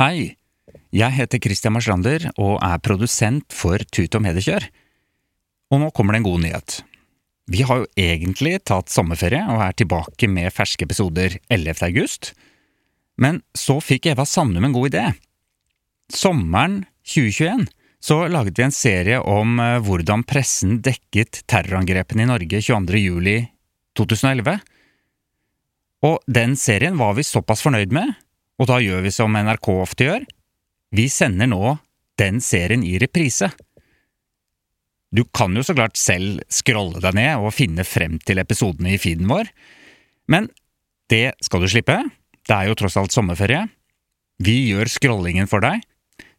Hei, jeg heter Christian Marslander og er produsent for Tut og Mediekjør. Og nå kommer det en god nyhet. Vi har jo egentlig tatt sommerferie og er tilbake med ferske episoder 11. august, men så fikk Eva Sandum en god idé. Sommeren 2021 så laget vi en serie om eh, hvordan pressen dekket terrorangrepene i Norge 22. juli 2011. Og den serien var vi såpass fornøyd med, og da gjør vi som NRK ofte gjør. Vi sender nå den serien i reprise. Du kan jo så klart selv scrolle deg ned og finne frem til episodene i feeden vår, men det skal du slippe. Det er jo tross alt sommerferie. Vi gjør scrollingen for deg.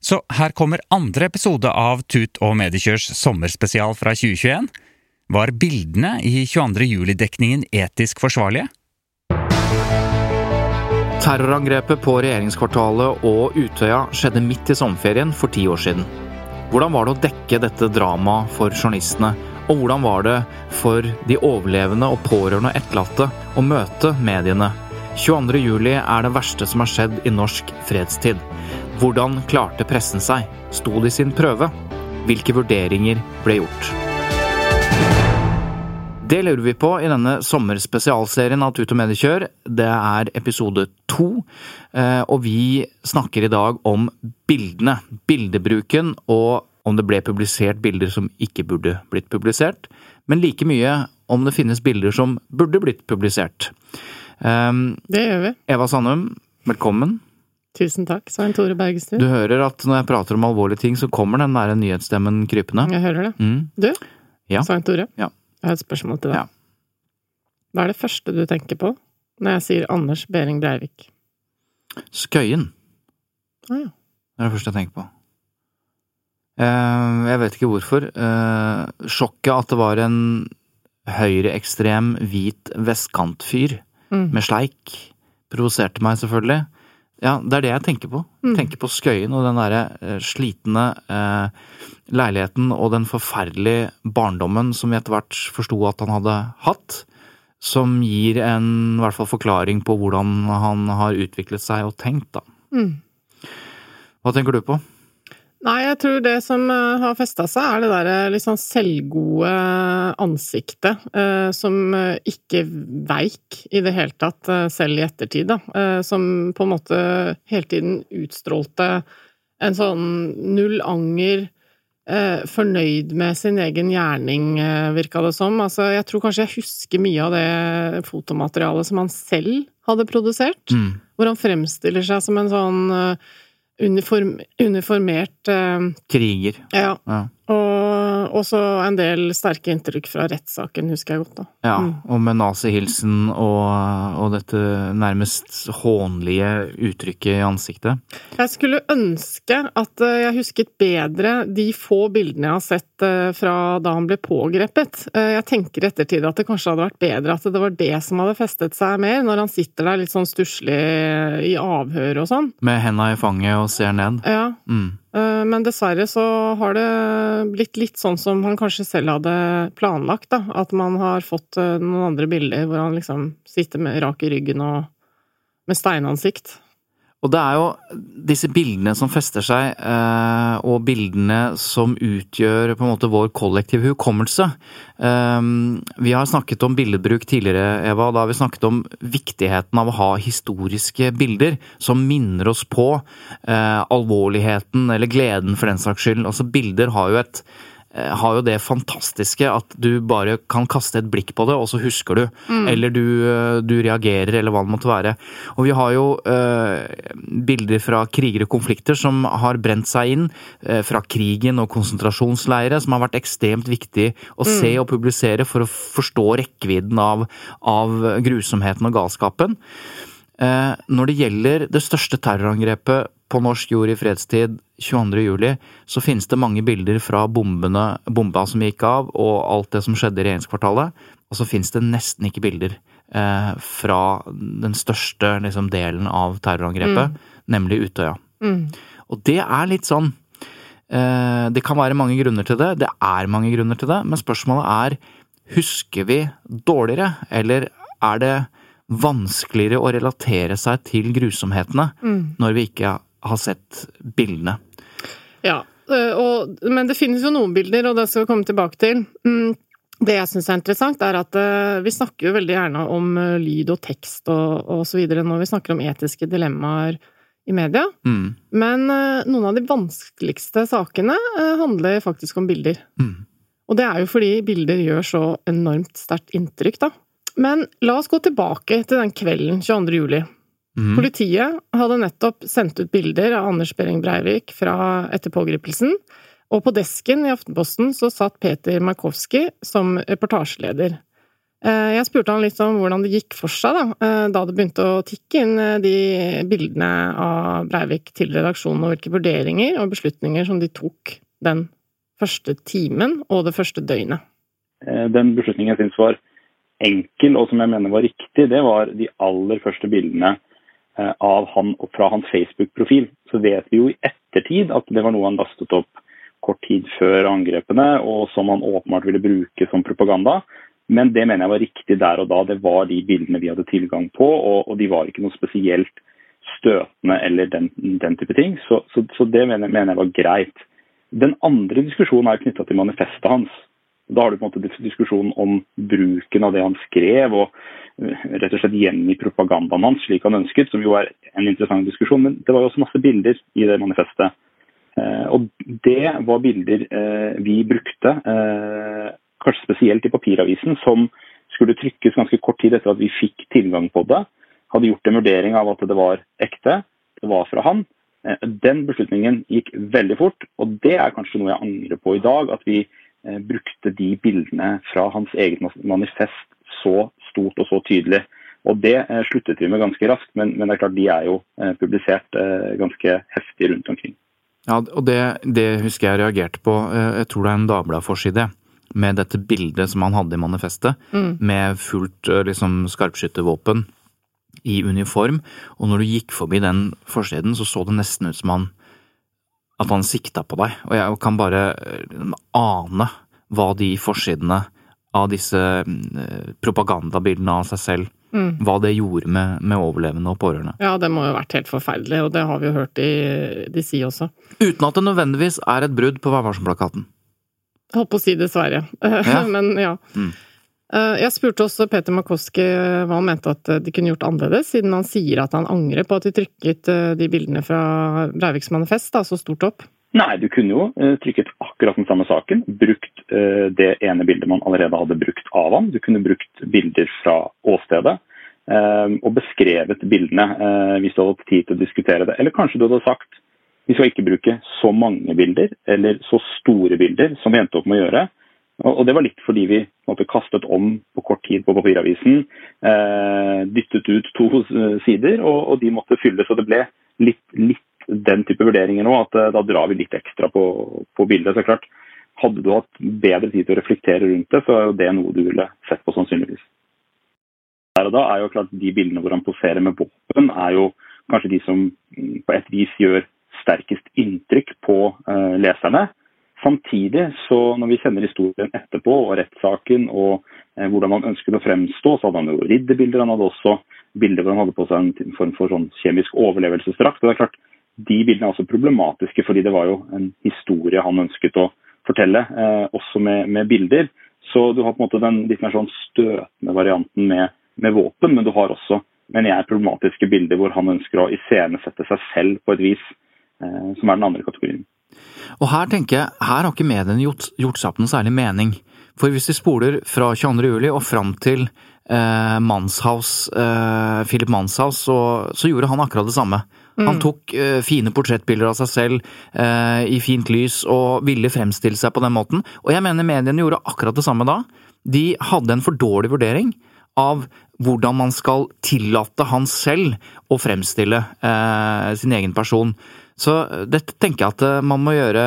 Så her kommer andre episode av Tut og Mediekjørs sommerspesial fra 2021. Var bildene i 22. juli-dekningen etisk forsvarlige? Terrorangrepet på regjeringskvartalet og Utøya skjedde midt i sommerferien for ti år siden. Hvordan var det å dekke dette dramaet for journalistene, og hvordan var det for de overlevende og pårørende og etterlatte å møte mediene? 22. juli er det verste som har skjedd i norsk fredstid. Hvordan klarte pressen seg? Sto de sin prøve? Hvilke vurderinger ble gjort? Det lurer vi på i denne sommerspesialserien av Tut og Mediekjør. Det er episode to, eh, og vi snakker i dag om bildene. Bildebruken, og om det ble publisert bilder som ikke burde blitt publisert. Men like mye om det finnes bilder som burde blitt publisert. Um, Det gjør vi. Eva Sandum, velkommen. Tusen takk, Svein Tore Bergestuen. Du hører at når jeg prater om alvorlige ting, så kommer den der nyhetsstemmen krypende. Jeg hører det. Mm. Du, Ja. Svein Tore. Ja. Jeg har et spørsmål til deg. Ja. Hva er det første du tenker på når jeg sier Anders Behring Breivik? Skøyen Ah, ja. det er det første jeg tenker på. Eh, jeg vet ikke hvorfor. Eh, sjokket at det var en høyreekstrem, hvit vestkantfyr Mm. med sleik, provoserte meg selvfølgelig. Ja, det er det jeg tenker på. Mm. Tenker på Skøyen og den derre eh, slitne eh, leiligheten og den forferdelige barndommen som vi etter hvert forsto at han hadde hatt. Som gir en i hvert fall forklaring på hvordan han har utviklet seg og tenkt, da. Mm. Hva tenker du på? Nei, jeg tror det som eh, har festa seg, er det derre litt sånn selvgode ansiktet, eh, som eh, ikke veik i det hele tatt, eh, selv i ettertid, da. Eh, som på en måte hele tiden utstrålte en sånn null anger, eh, fornøyd med sin egen gjerning, eh, virka det som. Altså, jeg tror kanskje jeg husker mye av det fotomaterialet som han selv hadde produsert, Mm. hvor han fremstiller seg som en sånn eh, uniform, uniformert eh, Kriger. Ja. Ja. Og også en del sterke inntrykk fra rettssaken, husker jeg godt, da. Ja, Mm. og med nazihilsen og, og dette nærmest hånlige uttrykket i ansiktet. Jeg skulle ønske at eh, jeg husket bedre de få bildene jeg har sett eh, fra da han ble pågrepet. Eh, Jeg tenker i ettertid at det kanskje hadde vært bedre at det var det som hadde festet seg mer, når han sitter der litt sånn stusslig i avhør og sånn. Med henda i fanget og ser ned. Ja, Mm. Eh, men dessverre så har det blitt litt sånn som han kanskje selv hadde planlagt, da. At man har fått eh, noen andre bilder hvor han liksom sitter med rak i ryggen og med steinansikt. Og det er jo disse bildene som fester seg, eh, og bildene som utgjør på en måte vår kollektive hukommelse. Eh, vi har snakket om billedbruk tidligere, Eva, da har vi snakket om viktigheten av å ha historiske bilder som minner oss på eh, alvorligheten eller gleden for den saks skyld. Altså, bilder har jo et har jo det fantastiske at du bare kan kaste et blikk på det, og så husker du. Mm. Eller du, eh, du, reagerer, eller hva det måtte være. Og vi har jo eh, bilder fra kriger og konflikter som har brent seg inn. Eh, fra krigen og konsentrasjonsleire, som har vært ekstremt viktig å mm. se og publisere for å forstå rekkevidden av, av grusomheten og galskapen. Uh, når det gjelder det største terrorangrepet på norsk jord i fredstid 22. juli, så finnes det mange bilder fra bombene, bomba som gikk av, og alt det som skjedde i regjeringskvartalet. Og så finnes det nesten ikke bilder eh, fra den største liksom, delen av terrorangrepet, mm. nemlig Utøya. Mm. Og det er litt sånn eh, Det kan være mange grunner til det, det er mange grunner til det, men spørsmålet er husker vi dårligere, eller er det vanskeligere å relatere seg til grusomhetene mm. når vi ikke har sett bildene. Ja, eh, og, men det finnes jo noen bilder, og det skal vi komme tilbake til. Mm, det jeg syns er interessant, er at uh, vi snakker jo veldig gjerne om uh, lyd og tekst og, og så videre når vi snakker om etiske dilemmaer i media. Mm. Men noen av de vanskeligste sakene handler faktisk om bilder. Mm. Og det er jo fordi bilder gjør så enormt sterkt inntrykk, da. Men la oss gå tilbake til den kvelden 22. juli. Mm. Politiet hadde nettopp sendt ut bilder av Anders Behring Breivik fra etter pågripelsen, og på desken i Aftenposten så satt Peter Markowski som reportasjeleder. Eh, jeg spurte han litt om hvordan det gikk for seg da, eh, da det begynte å tikke inn eh, de bildene av Breivik til redaksjonen, og hvilke vurderinger og beslutninger som de tok den første timen og det første døgnet. Den beslutningen jeg syns var enkel, og som jeg mener var riktig, det var de aller første bildene Eh, av han fra hans Facebook-profil, så vet vi jo i ettertid at det var noe han lastet opp kort tid før angrepene, og som han åpenbart ville bruke som propaganda. Men det mener jeg var riktig der og da. Det var de bildene vi hadde tilgang på, og, og de var ikke noe spesielt støtende eller den, den type ting. Så, så, så det mener, mener, jeg var greit. Den andre diskusjonen er knytta til manifestet hans. Da har du på en måte diskusjonen om bruken av det han skrev, og eh, rett og slett gjengi propagandaen hans slik han ønsket, som jo er en interessant diskusjon. Men det var jo også masse bilder i det manifestet. Eh, og det var bilder eh, vi brukte, kanskje spesielt i papiravisen, som skulle trykkes ganske kort tid etter at vi fikk tilgang på det. Hadde gjort en vurdering av at det var ekte, det var fra han. Den beslutningen gikk veldig fort, og det er kanskje noe jeg angrer på i dag. At vi brukte de bildene fra hans eget manifest så stort og så tydelig. Og Det eh, sluttet vi med ganske raskt, men, men, det er klart de er jo eh, publisert ganske heftig rundt omkring. Ja, og det, det, husker jeg reagerte på. Jeg tror det er en Dagbladet-forside med dette bildet som han hadde i manifestet, mm. med fullt liksom, skarpskyttervåpen i uniform. Og når du gikk forbi den forsiden, så så det nesten ut som han at han sikta på deg, og jeg kan bare eh, ane hva de forsidene av disse eh, propagandabildene av seg selv Mm. Hva det gjorde med, med, overlevende og pårørende. Ja, det må jo ha vært helt forferdelig, og det har vi jo hørt de, de si også. Uten at det nødvendigvis er et brudd på Vær varsom-plakaten. Holdt på å si dessverre, ja. men ja. Mm. Eh, jeg spurte også Peter Makowski eh, hva han mente at eh, de kunne gjort annerledes, siden han sier at han angrer på at de trykket de bildene fra Breiviks manifest da, så stort opp. Nei, du kunne jo trykket akkurat den samme saken. Brukt det ene bildet man allerede hadde brukt av ham. Du kunne brukt bilder fra åstedet. Og beskrevet bildene hvis du hadde hatt tid til å diskutere det. Eller kanskje du hadde sagt vi skal ikke bruke så mange bilder, eller så store bilder som vi endte opp med å gjøre. Og Det var litt fordi vi måte, kastet om på kort tid på papiravisen. Eh, dyttet ut to sider, og, og, de måtte fylles. Og det ble litt, litt den type vurderinger nå, at eh, da drar vi litt ekstra på, på bildet. Så klart, Hadde du hatt bedre tid til å reflektere rundt det, så er det noe du ville sett på sannsynligvis. Der og da er jo klart De bildene hvor han poserer med våpen, er jo kanskje de som mm, på et vis gjør sterkest inntrykk på eh, leserne. Samtidig, så når vi kjenner historien etterpå og rettssaken og eh, hvordan han ønsket å fremstå, så hadde han jo ridderbilder. Han hadde også bilder hvor han hadde på seg en form for sånn kjemisk overlevelsesdrakt. og det er klart, De bildene er også problematiske, fordi det var jo en historie han ønsket å fortelle, eh, også med, med, bilder. Så du har på en måte den litt mer sånn støtende varianten med, med våpen, men du har også men jeg, problematiske bilder hvor han ønsker å iscenesette seg selv på et vis, eh, som er den andre kategorien. Og her tenker jeg, her har ikke mediene gjort, gjort seg opp noen særlig mening. For hvis vi spoler fra 22. juli og fram til eh, Manshaus, eh, Philip Manshaus, så, så, gjorde han akkurat det samme. Mm. Han tok eh, fine portrettbilder av seg selv eh, i fint lys og ville fremstille seg på den måten. Og jeg mener mediene gjorde akkurat det samme da. De hadde en for dårlig vurdering av hvordan man skal tillate han selv å fremstille eh, sin egen person. Så eh, dette tenker jeg at eh, man må gjøre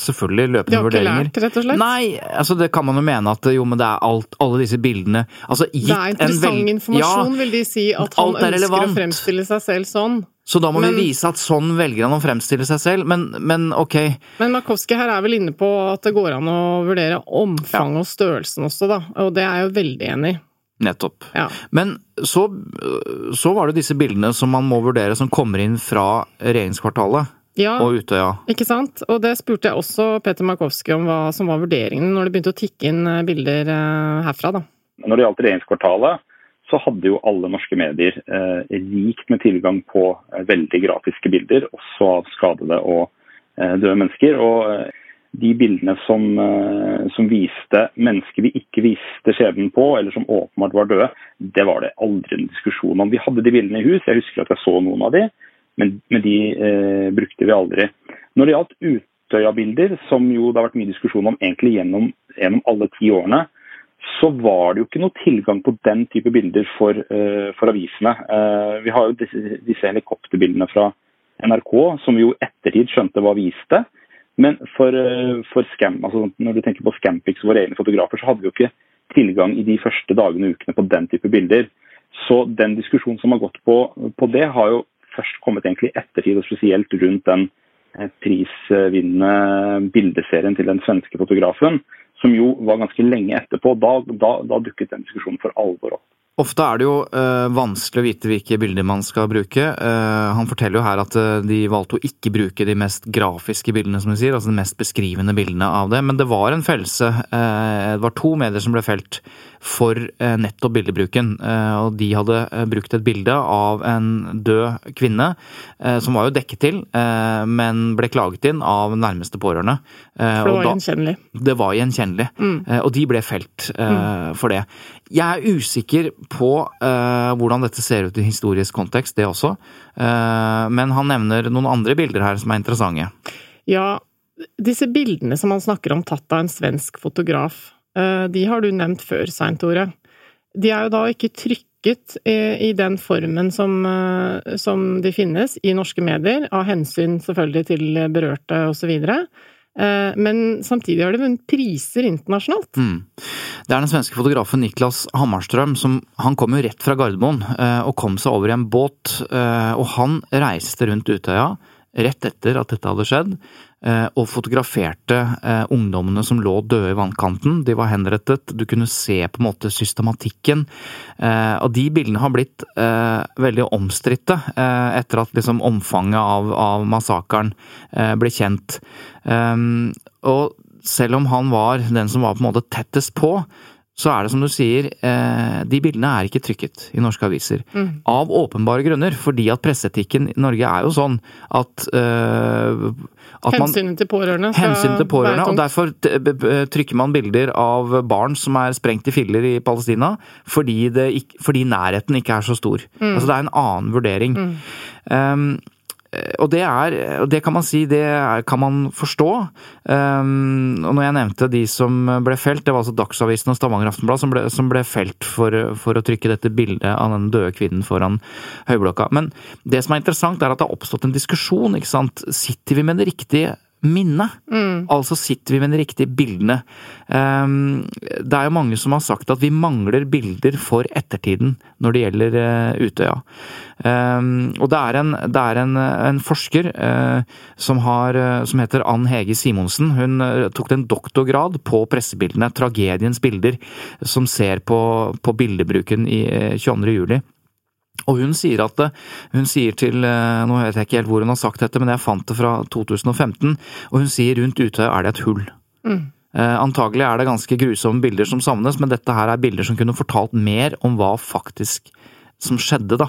selvfølgelig løpende vurderinger. Du har ikke lært, rett og slett? Nei, altså det kan man jo mene at jo, men det er alt, alle disse bildene altså, Det er interessant vel, informasjon, ja, vil de si, at han ønsker relevant. å fremstille seg selv sånn. Så da må men, vi vise at sånn velger han å fremstille seg selv, men, men ok. Men Markowski her er vel inne på at det går an å vurdere omfanget ja. og størrelsen også, da. Og det er jeg jo veldig enig i. Nettopp. Ja. Men så, så, var det disse bildene som man må vurdere, som kommer inn fra regjeringskvartalet. Ja, og Utøya. ikke sant. Og det spurte jeg også Peter Markowski om hva som var vurderingen når det begynte å tikke inn eh, bilder eh, herfra, da. Når det gjaldt regjeringskvartalet, så hadde jo alle norske medier eh, rikt med tilgang på eh, veldig grafiske bilder, også av skadede og eh, døde mennesker. og de bildene som, eh, som, viste mennesker vi ikke visste skjebnen på, eller som åpenbart var døde, det var det aldri en diskusjon om. Vi hadde de bildene i hus, jeg husker at jeg så noen av de, men, men de eh, brukte vi aldri. Når det gjaldt Utøya-bilder, som jo det har vært mye diskusjon om egentlig gjennom, gjennom, alle ti årene, så var det jo ikke noe tilgang på den type bilder for, eh, for avisene. Eh, vi har jo disse, disse helikopterbildene fra NRK, som vi jo ettertid skjønte hva viste. Men for, eh, for scam, altså når du tenker på Scampix, våre egne fotografer, så hadde vi jo ikke tilgang i de første dagene og ukene på den type bilder. Så den diskusjonen som har gått på, på det, har jo først kommet egentlig ettertid, og spesielt rundt den eh, prisvinnende bildeserien til den svenske fotografen, som jo var ganske lenge etterpå. Da, da, da dukket den diskusjonen for alvor opp. Ofte er det jo øh, vanskelig å vite hvilke bilder man skal bruke. Uh, han forteller jo her at uh, de valgte å ikke bruke de mest grafiske bildene, som de sier, altså de mest beskrivende bildene av det. Men det var en fellelse. Uh, det var to medier som ble felt for nettopp bildebruken. Og de hadde brukt et bilde av en død kvinne, som var jo dekket til, men ble klaget inn av nærmeste pårørende. For det var gjenkjennelig? Det var gjenkjennelig. Mm. Og de ble felt mm. for det. Jeg er usikker på eh, hvordan dette ser ut i historisk kontekst, det også. Eh, men han nevner noen andre bilder her som er interessante. Ja, disse bildene som han snakker om tatt av en svensk fotograf, eh, de har du nevnt før, Svein Tore. De er jo da ikke trykket i, i den formen som, som, de finnes i norske medier, av hensyn selvfølgelig til berørte osv. Eh, men samtidig har det vunnet priser internasjonalt. Mm. Det er den svenske fotografen Niklas Hammarstrøm som Han kom jo rett fra Gardermoen eh, og kom seg over i en båt. Eh, og han reiste rundt Utøya rett etter at dette hadde skjedd, eh, og fotograferte eh, ungdommene som lå døde i vannkanten. De var henrettet, du kunne se på en måte systematikken. Eh, og de bildene har blitt veldig omstridte etter at liksom omfanget av, av massakren ble kjent. Og selv om han var den som var på en måte tettest på, så er det som du sier, eh, de bildene er ikke trykket i norske aviser. Mm. Av åpenbare grunner, fordi at presseetikken i Norge er jo sånn at, øh, Hensynet til pårørende Hensynet til pårørende, og derfor trykker man bilder av barn som er sprengt i filler i Palestina, fordi, det, fordi nærheten ikke er så stor. Mm. Altså det er en annen vurdering. Mm. Um, og det er, og det kan man si, det er, kan man forstå. Um, og når jeg nevnte de som ble felt, det var altså Dagsavisen og Stavanger Aftenblad som som ble felt for, for, å trykke dette bildet av den døde kvinnen foran høyblokka. Men det som er interessant, er at det har oppstått en diskusjon. ikke sant? Sitter vi med det riktige minne. Mm. Altså sitter vi med de riktige bildene. Um, det er jo mange som har sagt at vi mangler bilder for ettertiden når det gjelder uh, Utøya. Um, og det er en, det er en, en forsker uh, som, har, uh, som, heter Ann Hege Simonsen. Hun tok en doktorgrad på pressebildene, tragediens bilder, som ser på, på bildebruken i 22. juli. Og hun sier at hun sier til Nå vet jeg ikke helt hvor hun har sagt dette, men jeg fant det fra 2015. Og hun sier rundt Utøya er det et hull. Mm. Eh, antagelig er det ganske grusomme bilder som savnes, men dette her er bilder som kunne fortalt mer om hva faktisk som skjedde, da.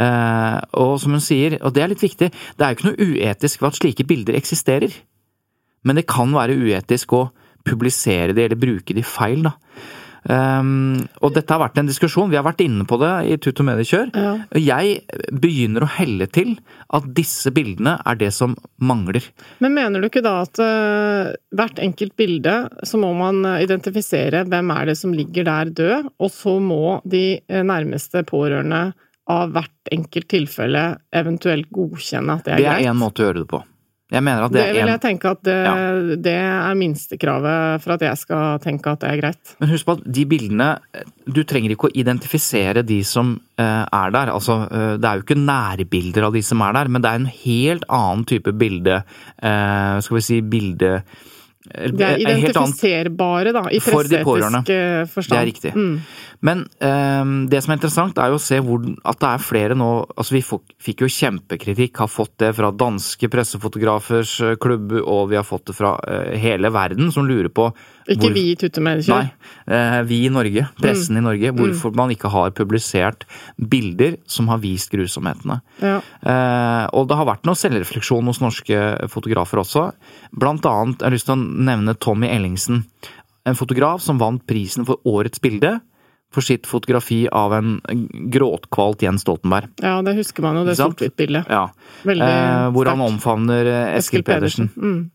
Eh, og som hun sier, og det er litt viktig, det er jo ikke noe uetisk ved at slike bilder eksisterer. Men det kan være uetisk å publisere de eller bruke de feil, da. Um, og dette har vært en diskusjon, vi har vært inne på det i Tut og Mediekjør. Ja. Jeg begynner å helle til at disse bildene er det som mangler. Men mener du ikke da at uh, hvert enkelt bilde så må man identifisere hvem er det som ligger der død, og så må de eh, nærmeste pårørende av hvert enkelt tilfelle eventuelt godkjenne at det er greit? Det er én måte å gjøre det på. Jeg mener at det, det vil jeg tenke at det, ja. det er minstekravet for at jeg skal tenke at det er greit. Men husk på at de bildene Du trenger ikke å identifisere de som uh, er der. Altså, uh, det er jo ikke nærbilder av de som er der, men det er en helt annen type bilde. Skal vi si bilde det er identifiserbare, da, i presseetisk forstand. Det er riktig. Mm. Men um, det som er interessant, er jo å se hvor, at det er flere nå Altså, vi fikk jo kjempekritikk, har fått det fra danske pressefotografers eh, klubb, og vi har fått det fra uh, hele verden, som lurer på Ikke hvor, vi i Tuttemediekjør? Nei, uh, vi i Norge. Pressen mm. i Norge. Hvorfor mm. man ikke har publisert bilder som har vist grusomhetene. Ja. Eh, og det har vært noe selvrefleksjon hos norske fotografer også. Blant annet, jeg har lyst til å nevne Tommy Ellingsen. En fotograf som vant prisen for årets bilde for sitt fotografi av en gråtkvalt Jens Stoltenberg. Ja, det husker man jo, det sort-hvitt-bildet. Ja. eh, hvor han omfavner Eskil, Eskil, Pedersen. Pedersen. Mm.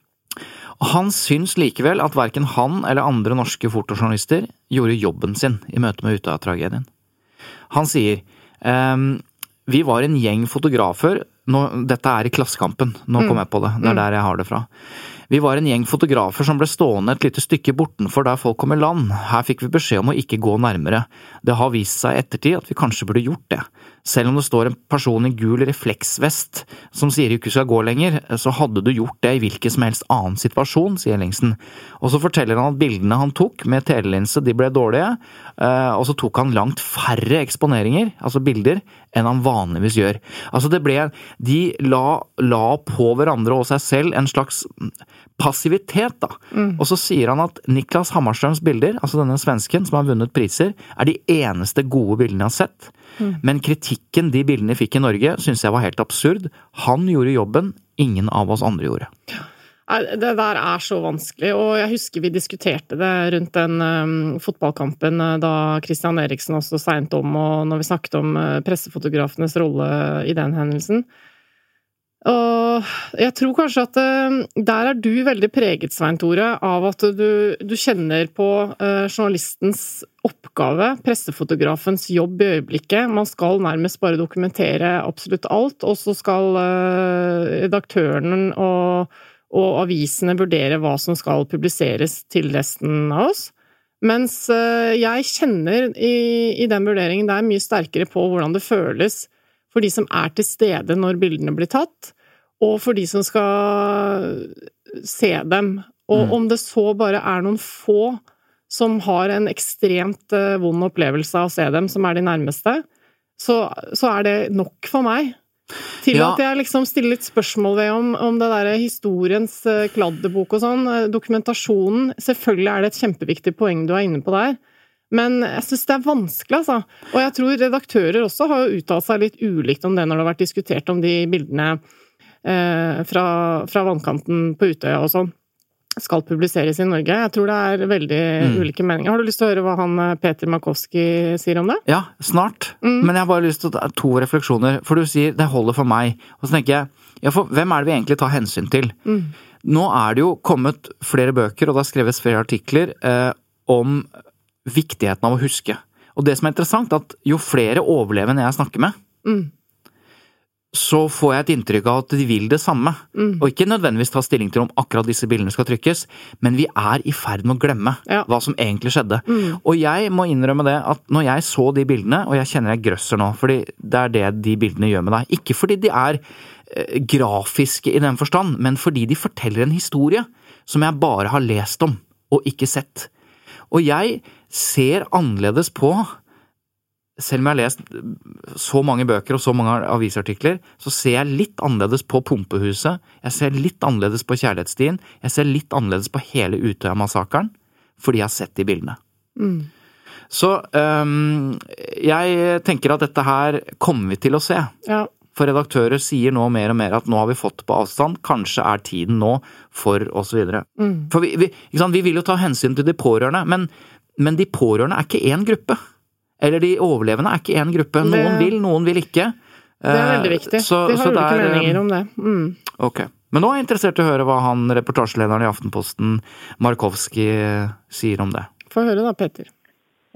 Han syns likevel at verken han eller andre norske fotojournalister gjorde jobben sin i møte med Utøya-tragedien. Han sier ehm, vi var en gjeng fotografer nå, Dette er i Klassekampen, nå mm. kom jeg på det, det er mm. der jeg har det fra. Vi var en gjeng fotografer som ble stående et lite stykke bortenfor der folk kom i land. Her fikk vi beskjed om å ikke gå nærmere. Det har vist seg i ettertid at vi kanskje burde gjort det. Selv om det står en person i gul refleksvest som sier du ikke skal gå lenger, så hadde du gjort det i hvilken som helst annen situasjon, sier Ellingsen. Og så forteller han at bildene han tok med telelinse, de ble dårlige, eh, og så tok han langt færre eksponeringer, altså bilder, enn han vanligvis gjør. Altså det ble De la, la på hverandre og seg selv en slags passivitet, da. Mm. Og så sier han at Niklas Hammarstrøms bilder, altså denne svensken som har vunnet priser, er de eneste gode bildene jeg har sett. Mm. Men kritikken de bildene fikk i Norge, syns jeg var helt absurd. Han gjorde jobben, ingen av oss andre gjorde. Det der er så vanskelig, og jeg husker vi diskuterte det rundt den um, fotballkampen uh, da Christian Eriksen også segnet om, og når vi snakket om uh, pressefotografenes rolle i den hendelsen. Og jeg tror kanskje at eh, der er du veldig preget, Svein Tore, av at du, du kjenner på uh, journalistens oppgave, pressefotografens jobb i øyeblikket. Man skal nærmest bare dokumentere absolutt alt, og så skal uh, redaktøren og, og, avisene vurdere hva som skal publiseres til resten av oss. Mens jeg kjenner i, i den vurderingen der mye sterkere på hvordan det føles for de som er til stede når bildene blir tatt, og for de som skal se dem. Og mm. om det så bare er noen få som har en ekstremt eh, vond opplevelse av å se dem, som er de nærmeste, så, så er det nok for meg. Til ja. at jeg liksom stiller litt spørsmål ved om, om det derre historiens eh, kladdebok og sånn, eh, dokumentasjonen Selvfølgelig er det et kjempeviktig poeng du er inne på der, men jeg syns det er vanskelig, altså. Og jeg tror redaktører også har jo uttalt seg litt ulikt om det når det har vært diskutert om de bildene eh, fra, fra, vannkanten på Utøya og sånn skal publiseres i Norge. Jeg tror det er veldig mm. ulike meninger. Har du lyst til å høre hva han eh, Peter Makowski sier om det? Ja, snart. Mm. Men jeg har bare lyst til å ta to refleksjoner. For du sier 'det holder for meg'. Og så tenker jeg ja, for hvem er det vi egentlig tar hensyn til? Mm. Nå er det jo kommet flere bøker, og det har skrevet flere artikler eh, om viktigheten av å huske. Og det som er interessant, er at jo flere overlevende jeg snakker med, mm. så får jeg et inntrykk av at de vil det samme. Mm. Og ikke nødvendigvis ta stilling til om akkurat disse bildene skal trykkes, men vi er i ferd med å glemme ja. hva som egentlig skjedde. Mm. Og jeg må innrømme det at når jeg så de bildene, og jeg kjenner jeg grøsser nå, fordi det er det de bildene gjør med deg. Ikke fordi de er eh, grafiske i den forstand, men fordi de forteller en historie som jeg bare har lest om og ikke sett. Og jeg ser annerledes på selv om jeg har lest så mange bøker og så mange avisartikler, så ser jeg litt annerledes på Pumpehuset, jeg ser litt annerledes på Kjærlighetsstien, jeg ser litt annerledes på hele Utøya-massakren, fordi jeg har sett de bildene. Mm. Så um, jeg tenker at dette her kommer vi til å se. Ja. For redaktører sier nå mer og mer at nå har vi fått på avstand, kanskje er tiden nå for osv. Mm. For vi, vi, vi vil jo ta hensyn til de pårørende, men, men de pårørende er ikke én gruppe. Eller de overlevende er ikke én gruppe. Det- Noen vil, noen vil ikke. Det er veldig viktig. Så, De har ulike er, meninger om det. Mm. Ok. Men nå er jeg interessert i å høre hva han reportasjelederen i Aftenposten, Markowski, sier om det. Få høre da, Petter.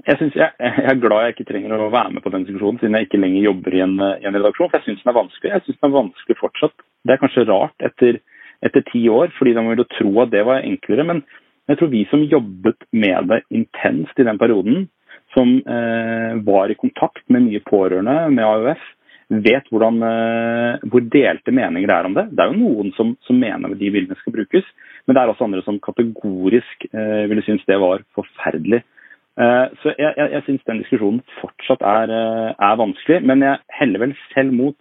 Jeg, jeg, jeg er glad jeg ikke trenger å være med på den diskusjonen, siden jeg ikke lenger jobber i en, i en redaksjon. For jeg syns den er vanskelig. Jeg synes den er vanskelig fortsatt. Det er kanskje rart etter, etter ti år, fordi man må jo tro at det var enklere. Men jeg tror vi som jobbet med det intenst i den perioden, som eh, var i kontakt med mye pårørende, med AUF, vet hvordan, eh, hvor delte meninger er om det. Det er jo noen som, som mener at de bildene skal brukes, men det er også andre som kategorisk eh, ville synes det var forferdelig. Eh, Så jeg, jeg, jeg syns den diskusjonen fortsatt er, eh, er vanskelig, men jeg heller vel selv mot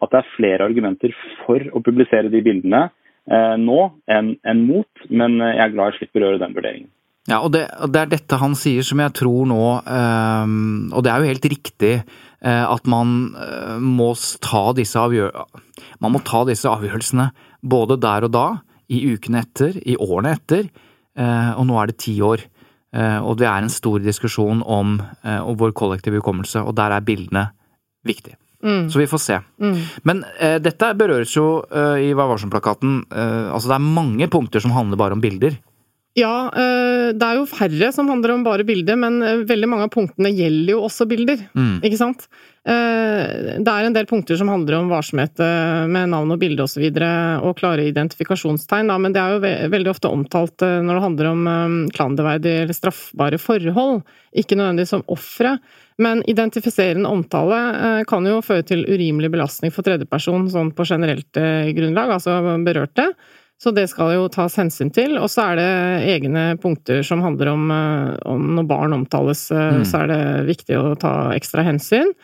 at det er flere argumenter for å publisere de bildene nå enn en mot, men eh, jeg er glad jeg slipper å gjøre den vurderingen. Ja, og det, det er dette han sier som jeg tror nå, øhm, og det er jo helt riktig, øh, at man øh, må ta disse avgjør... Man må ta disse avgjørelsene både der og da, i ukene etter, i årene etter, øh, og nå er det ti år. Eh, og det er en stor diskusjon om, eh, om vår kollektive hukommelse, og der er bildene viktig. Mm. Så vi får se. Mm. Men eh, dette berøres jo eh, i Vær varsom-plakaten. Eh, altså det er mange punkter som handler bare om bilder. Ja, eh, det er jo færre som handler om bare bilder, men eh, veldig mange av punktene gjelder jo også bilder. Mm. Ikke sant? Eh, Det er en del punkter som handler om varsomhet eh, med navn og bilde osv., og, så videre, og klare identifikasjonstegn, da, men det er jo ve veldig ofte omtalt når det handler om klanderverdige eller straffbare forhold, ikke nødvendigvis som ofre. Men identifiserende omtale kan jo føre til urimelig belastning for tredjeperson sånn på generelt grunnlag, altså berørte. Så det skal jo tas hensyn til. Og så er det egne punkter som handler om, eh, om når barn omtales, eh, Mm. så er det viktig å ta ekstra hensyn.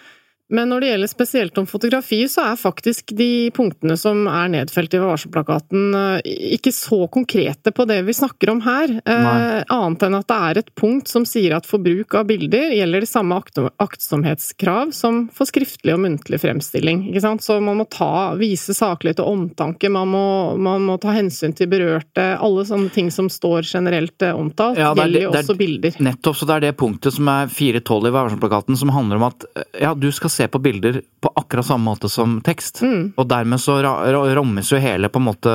Men når det gjelder spesielt om fotografi, så er faktisk de punktene som er nedfelt i varselplakaten, eh, ikke så konkrete på det vi snakker om her. Eh, annet enn at det er et punkt som sier at for bruk av bilder gjelder de samme akt aktsomhetskrav som for skriftlig og muntlig fremstilling. Ikke sant? Så man må ta, vise saklighet og omtanke, man må, man må ta hensyn til berørte. Alle sånne ting som står generelt eh, omtalt, Ja, er gjelder jo også bilder. Nettopp, så det er det punktet som er 412 i varselplakaten som handler om at eh, ja, du skal se på bilder på akkurat samme måte som tekst. Mm. Og dermed så ra- jo hele på en måte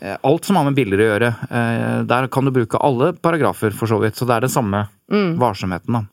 eh, Alt som har med bilder å gjøre. Eh, Der kan du bruke alle paragrafer, for så vidt. Så det er det samme Mm. varsomheten, da.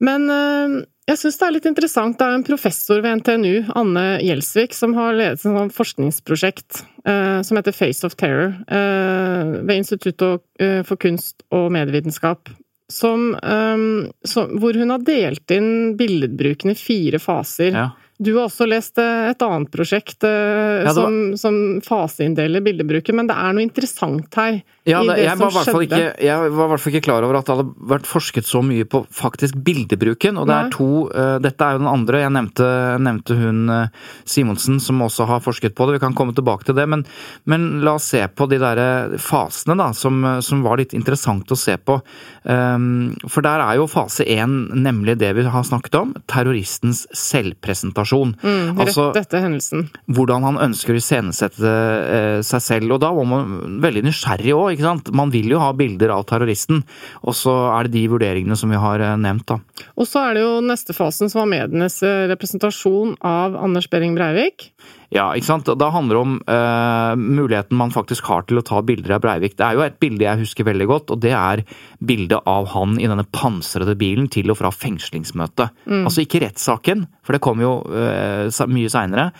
Men øh, jeg syns det er litt interessant. Det er en professor ved NTNU, Anne Gjelsvik, som har ledet et forskningsprosjekt som heter Face of Terror ved Instituttet for kunst og medievitenskap. Som, um, som, hvor hun har delt inn billedbruken i fire faser. Ja. Du har også lest øh, et annet prosjekt øh, Ja, som, som faseinndeler bildebruken, men det er noe interessant her. Ja, i det, det jeg, som var skjedde. ikke, jeg var i hvert fall ikke klar over at det hadde vært forsket så mye på faktisk bildebruken. Og det Nei. er to uh, Dette er jo den andre. Jeg nevnte, nevnte hun uh, Simonsen, som også har forsket på det. Vi kan komme tilbake til det. Men, men la oss se på de der fasene, da, som, som var litt interessant å se på. Um, for der er jo fase én nemlig det vi har snakket om. Terroristens selvpresentasjon. Mm, rett Altså- etter hendelsen. hvordan han ønsker å iscenesette eh, seg selv. Og da var man veldig nysgjerrig òg, ikke sant. Man vil jo ha bilder av terroristen. Og så er det de vurderingene som vi har eh, nevnt, da. Og så er det jo neste fasen som var medienes eh, representasjon av Anders Behring Breivik. Ja, ikke sant. Da handler det om uh, muligheten man faktisk har til å ta bilder av Breivik. Det er jo et bilde jeg husker veldig godt, og det er bildet av han i denne pansrede bilen til og fra fengslingsmøtet. Altså ikke rettssaken, for det kom jo uh, mye seinere,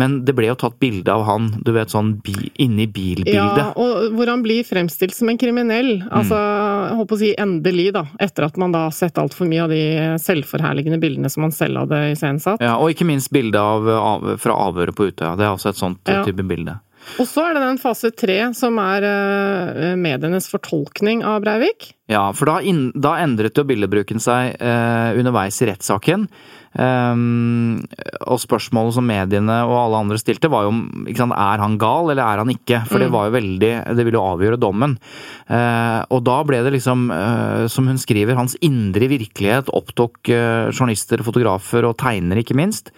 men det ble jo tatt bilde av han, du vet sånn bi, inni bilbildet. Ja, og hvor han blir fremstilt som en kriminell. Altså, jeg på å si endelig, da. Etter at man da har sett altfor mye av de selvforherligende bildene som man selv hadde iscenesatt. Ja, og ikke minst bildet av, av, fra avhøret på Utøya. Det er også et sånt Ja. type bilde. Og så er det den fase tre som er uh, medienes fortolkning av Breivik. Ja, for da, in, da endret jo bildebruken seg uh, underveis i rettssaken. Um, og spørsmålet som mediene og alle andre stilte, var jo sant, er han gal eller er han ikke? For mm. det var jo veldig Det ville jo avgjøre dommen. Uh, og da ble det liksom, uh, som hun skriver, hans indre virkelighet opptok uh, journalister, fotografer og tegnere, ikke minst.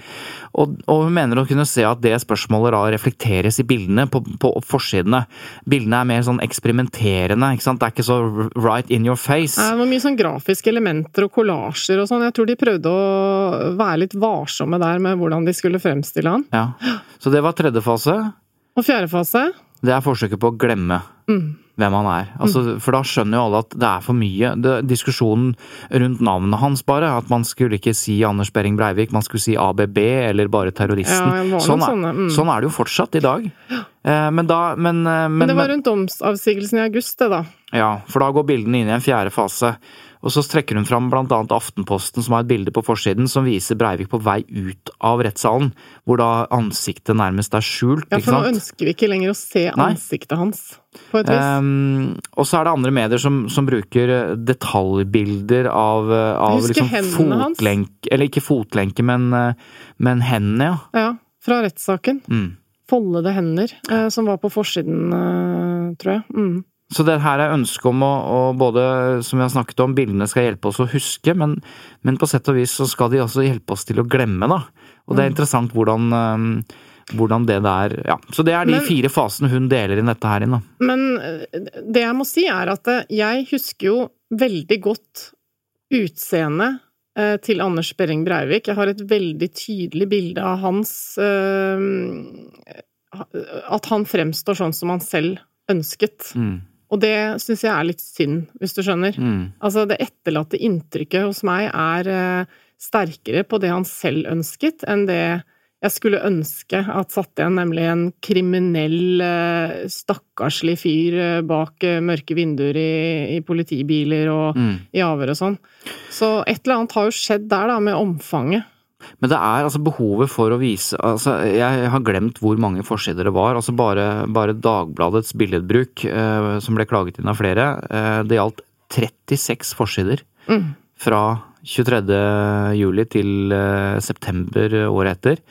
Og, og, hun mener å kunne se at det spørsmålet da reflekteres i bildene på, på forsidene. Bildene er mer sånn eksperimenterende, ikke sant. Det er ikke så right in your face. Det var mye sånn grafiske elementer og kollasjer og sånn. Jeg tror de prøvde å være litt varsomme der med hvordan de skulle fremstille han. Ja. Så det var tredje fase. Og fjerde fase? Det er forsøket på å glemme mm. hvem han er. Altså, mm. For da skjønner jo alle at det er for mye. Det, diskusjonen rundt navnet hans, bare. At man skulle ikke si Anders Behring Breivik, man skulle si ABB eller bare terroristen. Ja, sånn, er, mm. sånn, er, det jo fortsatt i dag. Eh, men da men, eh, men, men det var rundt domsavsigelsen i august, det da. Ja, for da går bildene inn i en fjerde fase. Og så trekker hun fram blant annet Aftenposten, som har et bilde på forsiden som viser Breivik på vei ut av rettssalen, hvor da ansiktet nærmest er skjult. Ja, for nå ønsker vi ikke lenger å se ansiktet Nei. hans, på et vis. Um, og så er det andre medier som, som bruker eh, detaljbilder av, eh, av liksom fotlenke Eller ikke fotlenke, men, eh, men hendene, ja. Ja, fra rettssaken. Mm. Foldede hender, som var på forsiden, tror jeg. Mm. Så det her er ønsket om å, å, både, som vi har snakket om, bildene skal hjelpe oss å huske, men, men, på sett og vis så skal de også hjelpe oss til å glemme, da. Og det er mm. interessant hvordan, um, hvordan det der Ja. Så det er de men, fire fasene hun deler inn dette her inn, da. Men eh, det jeg må si er at eh, jeg husker jo veldig godt utseendet eh, til Anders Behring Breivik. Jeg har et veldig tydelig bilde av hans At han fremstår sånn som han selv ønsket. Mm. Og det syns jeg er litt synd, hvis du skjønner. Mm. Altså, det etterlatte inntrykket hos meg er uh, sterkere på det han selv ønsket, enn det jeg skulle ønske at satt igjen, nemlig en kriminell, uh, stakkarslig fyr uh, bak mørke vinduer i, i politibiler og mm. i avhør og sånn. Så et eller annet har jo skjedd der, da, med omfanget. Men det er altså behovet for å vise altså Jeg har glemt hvor mange forsider det var. altså Bare, bare Dagbladets billedbruk, eh, som ble klaget inn av flere, eh, det gjaldt 36 forsider. Mm. Fra 23. juli til eh, september året etter.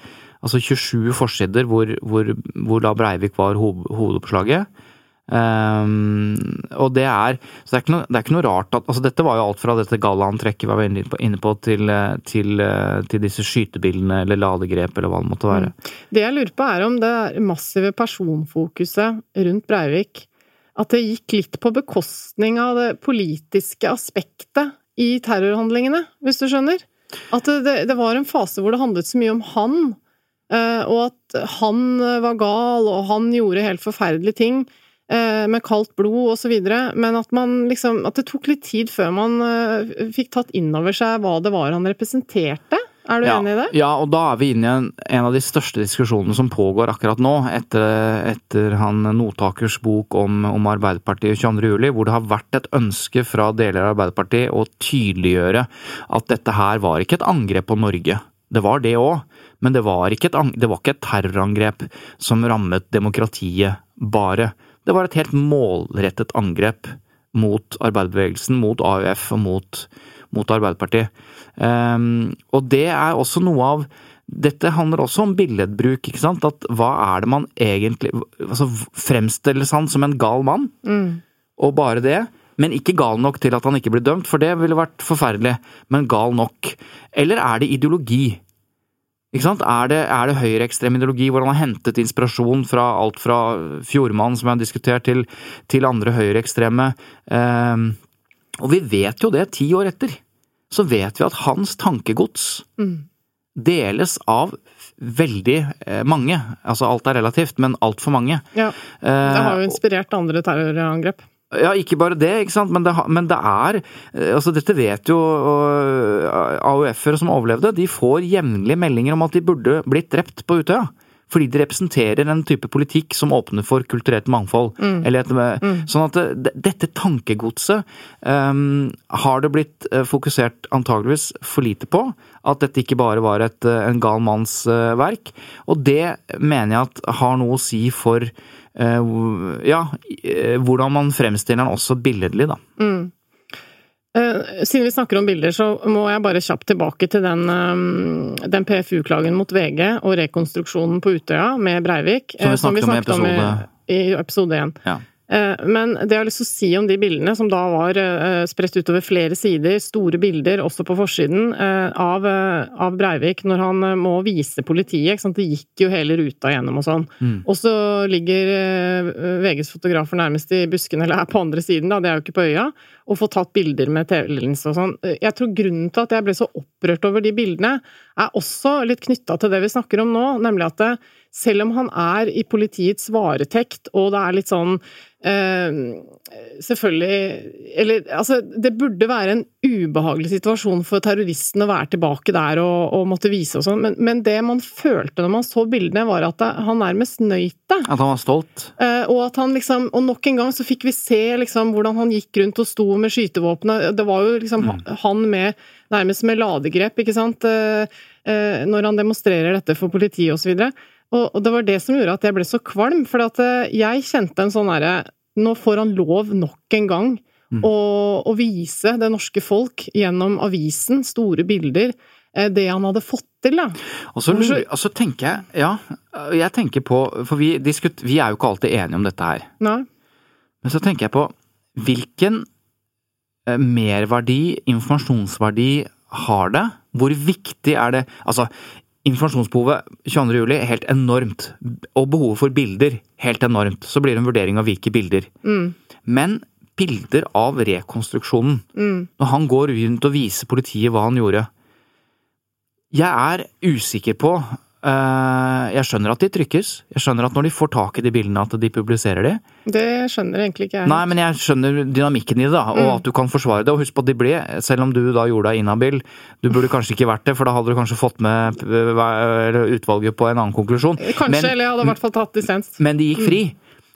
Altså 27 forsider hvor, hvor, hvor da Breivik var hoved, hovedoppslaget. Um, og det er Så det er, noe, det er ikke noe rart at Altså, dette var jo alt fra dette gallaantrekket var inne på, til, til, til, disse skytebildene eller ladegrep, eller hva det måtte være. Det jeg lurer på, er om det massive personfokuset rundt Breivik At det gikk litt på bekostning av det politiske aspektet i terrorhandlingene, hvis du skjønner? At det, det var en fase hvor det handlet så mye om han, eh, og at han var gal, og han gjorde helt forferdelige ting Eh, med kaldt blod videre, men at man liksom At det tok litt tid før man eh, fikk tatt inn over seg hva det var han representerte. Er du ja, enig i det? Ja, og da er vi inne i en, en av de største diskusjonene som pågår akkurat nå, etter, etter han Notakers bok om, om Arbeiderpartiet 22.07, hvor det har vært et ønske fra deler av Arbeiderpartiet å tydeliggjøre at dette her var ikke et angrep på Norge. Det var det òg, men det var, ikke et, det var ikke et terrorangrep som rammet demokratiet bare. Det var et helt målrettet angrep mot arbeiderbevegelsen, mot AUF og mot, mot Arbeiderpartiet. Um, og det er også noe av dette handler også om billedbruk, ikke sant. At hva er det man egentlig altså Fremstilles han som en gal mann? Mm. Og bare det? Men ikke gal nok til at han ikke blir dømt, for det ville vært forferdelig. Men gal nok. Eller er det ideologi? Ikke sant? Er det, er det høyreekstrem ideologi hvor han har hentet inspirasjon fra alt fra Fjordmann, som jeg har diskutert, til, til andre høyreekstreme? Um, og vi vet jo det, ti år etter, så vet vi at hans tankegods mm. deles av veldig eh, mange. Altså alt er relativt, men altfor mange. Ja, det har jo inspirert andre terrorangrep. Ja, ikke bare det, ikke sant, men det, men det er eh, altså Dette vet jo AUF-ere som overlevde. De får jevnlig meldinger om at de burde blitt drept på Utøya. fordi de representerer en type politikk som åpner for kulturelt mangfold. Eller et, Sånn at det, dette tankegodset um, har det blitt fokusert antageligvis for lite på. At dette ikke bare var et, en gal manns verk. Og det mener jeg at har noe å si for ja, hvordan man fremstiller den også billedlig, da. Mm. Eh, siden vi snakker om bilder, så må jeg bare kjapt tilbake til den, eh, den PFU-klagen mot VG og rekonstruksjonen på Utøya med Breivik. Som vi snakket, som vi snakket om i episode, 1. Ja. Eh, men det jeg har lyst til å si om de bildene, som da var eh, spredt utover flere sider, store bilder også på forsiden, eh, av, av Breivik når han må vise politiet. Det gikk jo hele ruta gjennom og sånn. Mm. Og så ligger VGs fotografer nærmest i busken, eller er på andre siden, da, det er jo ikke på øya, og får tatt bilder med TV-linse og sånn. Jeg tror grunnen til at jeg ble så opprørt over de bildene, er også litt knytta til det vi snakker om nå, nemlig at det, selv om han er i politiets varetekt, og det er litt sånn eh, Selvfølgelig Eller altså, det burde være en ubehagelig situasjon for terroristen å være tilbake der og, og måtte vise og sånn, men, men, det man følte når man så bildene, var at han nærmest nøyt det. At han var stolt? Eh, og at han liksom Og nok en gang så fikk vi se liksom hvordan han gikk rundt og sto med skytevåpenet. Det var jo liksom mm. han med Nærmest med ladegrep, ikke sant, eh, eh, når han demonstrerer dette for politiet osv. Og, så og, det var det som gjorde at jeg ble så kvalm, for at eh, jeg kjente en sånn herre Nå får han lov nok en gang mm. å, å, vise det norske folk gjennom avisen, store bilder, eh, det han hadde fått til, da. Og så, og så tenker jeg, ja, jeg tenker på For vi, diskut, vi er jo ikke alltid enige om dette her. Nei. Men så tenker jeg på hvilken eh, merverdi, informasjonsverdi, har det? Hvor viktig er det Altså, Informasjonsbehovet 22. juli er helt enormt, og behovet for bilder helt enormt. Så blir det en vurdering av hvilke bilder. Mm. Men bilder av rekonstruksjonen, mm. når han går rundt og viser politiet hva han gjorde Jeg er usikker på jeg skjønner at de trykkes. Jeg skjønner at når de får tak i de bildene, at de publiserer de. Det skjønner egentlig ikke jeg. Nei, men jeg skjønner dynamikken i det, da, og mm. at du kan forsvare det. Og husk på at de ble, selv om du da gjorde deg inhabil, du burde kanskje ikke vært det, for da hadde du kanskje fått med utvalget på en annen konklusjon. Kanskje, men, eller jeg hadde i hvert fall tatt dissens. Men de gikk fri.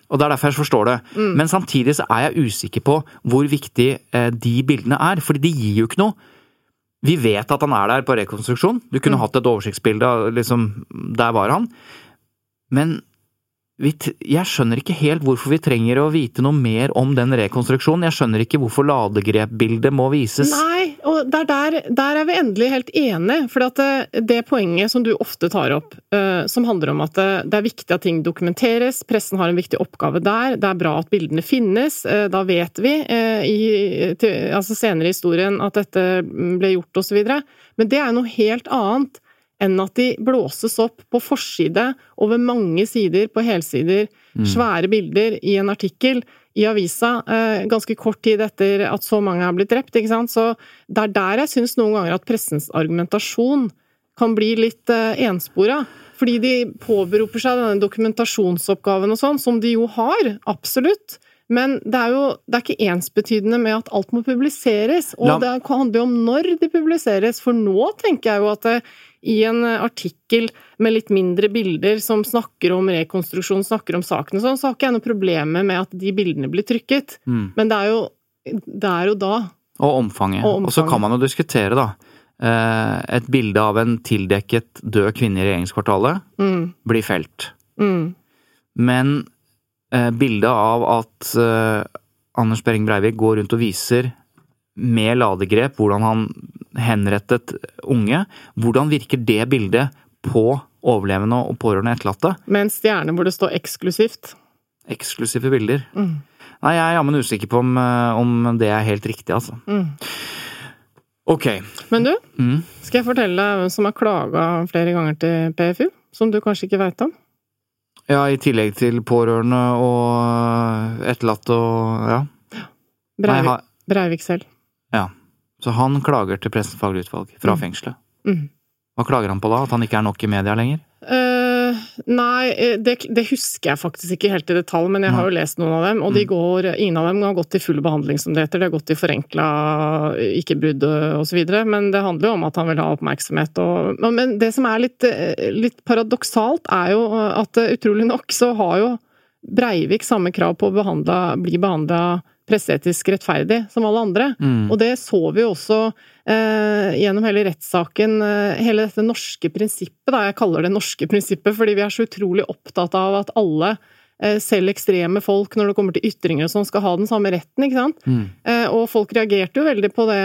Og det er derfor jeg forstår det. Mm. Men samtidig så er jeg usikker på hvor viktig eh, de bildene er, fordi de gir jo ikke noe. Vi vet at han er der på rekonstruksjon. Du kunne mm. hatt et oversiktsbilde av liksom Der var han. Men jeg skjønner ikke helt hvorfor vi trenger å vite noe mer om den rekonstruksjonen. Jeg skjønner ikke hvorfor ladegrepbildet må vises. Nei, og der, der, der, er vi endelig helt enige. For det, eh, det, poenget som du ofte tar opp, uh, som handler om at det, eh, det, er viktig at ting dokumenteres, pressen har en viktig oppgave der, det er bra at bildene finnes, uh, da vet vi uh, i, til, altså senere i historien at dette ble gjort, osv. Men det er noe helt annet enn at de blåses opp på forside over mange sider, på helsider, mm. svære bilder i en artikkel i avisa eh, ganske kort tid etter at så mange er blitt drept. ikke sant? Så det er der jeg syns noen ganger at pressens argumentasjon kan bli litt eh, enspora. Fordi de påberoper seg denne dokumentasjonsoppgaven og sånn, som de jo har, absolutt. Men det er jo det er ikke ensbetydende med at alt må publiseres. Og La... det handler jo om når de publiseres, for nå tenker jeg jo at det, i en artikkel med litt mindre bilder som snakker om rekonstruksjon, snakker om saken og sånn, så har ikke jeg noe problem med at de bildene blir trykket. Mm. Men det er, jo, det er, jo, da. Og omfanget. Og, omfanget. og så kan man jo diskutere, da. Eh, et bilde av en tildekket død kvinne i regjeringskvartalet mm. blir felt. Mm. Men eh, bildet av at eh, Anders Behring Breivik går rundt og viser med ladegrep hvordan han henrettet unge. Hvordan virker det bildet på overlevende og pårørende etterlatte? Med en stjerne hvor det står 'eksklusivt'. Eksklusive bilder. Mm. Nei, jeg er jammen usikker på om, eh, om, det er helt riktig, altså. Mm. Ok. Men du, mm. skal jeg fortelle deg hvem som har klaga flere ganger til PFU? Som du kanskje ikke veit om? Ja, i tillegg til pårørende og etterlatte og ja. Breivik, Breivik selv. Ja. Så han klager til Pressens faglige utvalg fra mm. fengselet. Mm. Hva klager han på da? At han ikke er nok i media lenger? Uh, nei, eh, det, det, husker jeg faktisk ikke helt i detalj, men jeg har jo lest noen av dem. Og de mm. går, ingen av dem har gått til full behandling, som det heter. De har gått til forenkla ikke-brudd osv. Men det handler jo om at han vil ha oppmerksomhet. Og, men det som er litt, litt paradoksalt, er jo at utrolig nok så har jo Breivik samme krav på å behandle, bli behandla presseetisk rettferdig som alle andre. Mm. Og det så vi jo også eh, gjennom hele rettssaken. Eh, hele dette norske prinsippet, da. Jeg kaller det norske prinsippet fordi vi er så utrolig opptatt av at alle Eh, selv ekstreme folk, når det kommer til ytringer og sånn, skal ha den samme retten, ikke sant? Mm. Eh, og folk reagerte jo veldig på det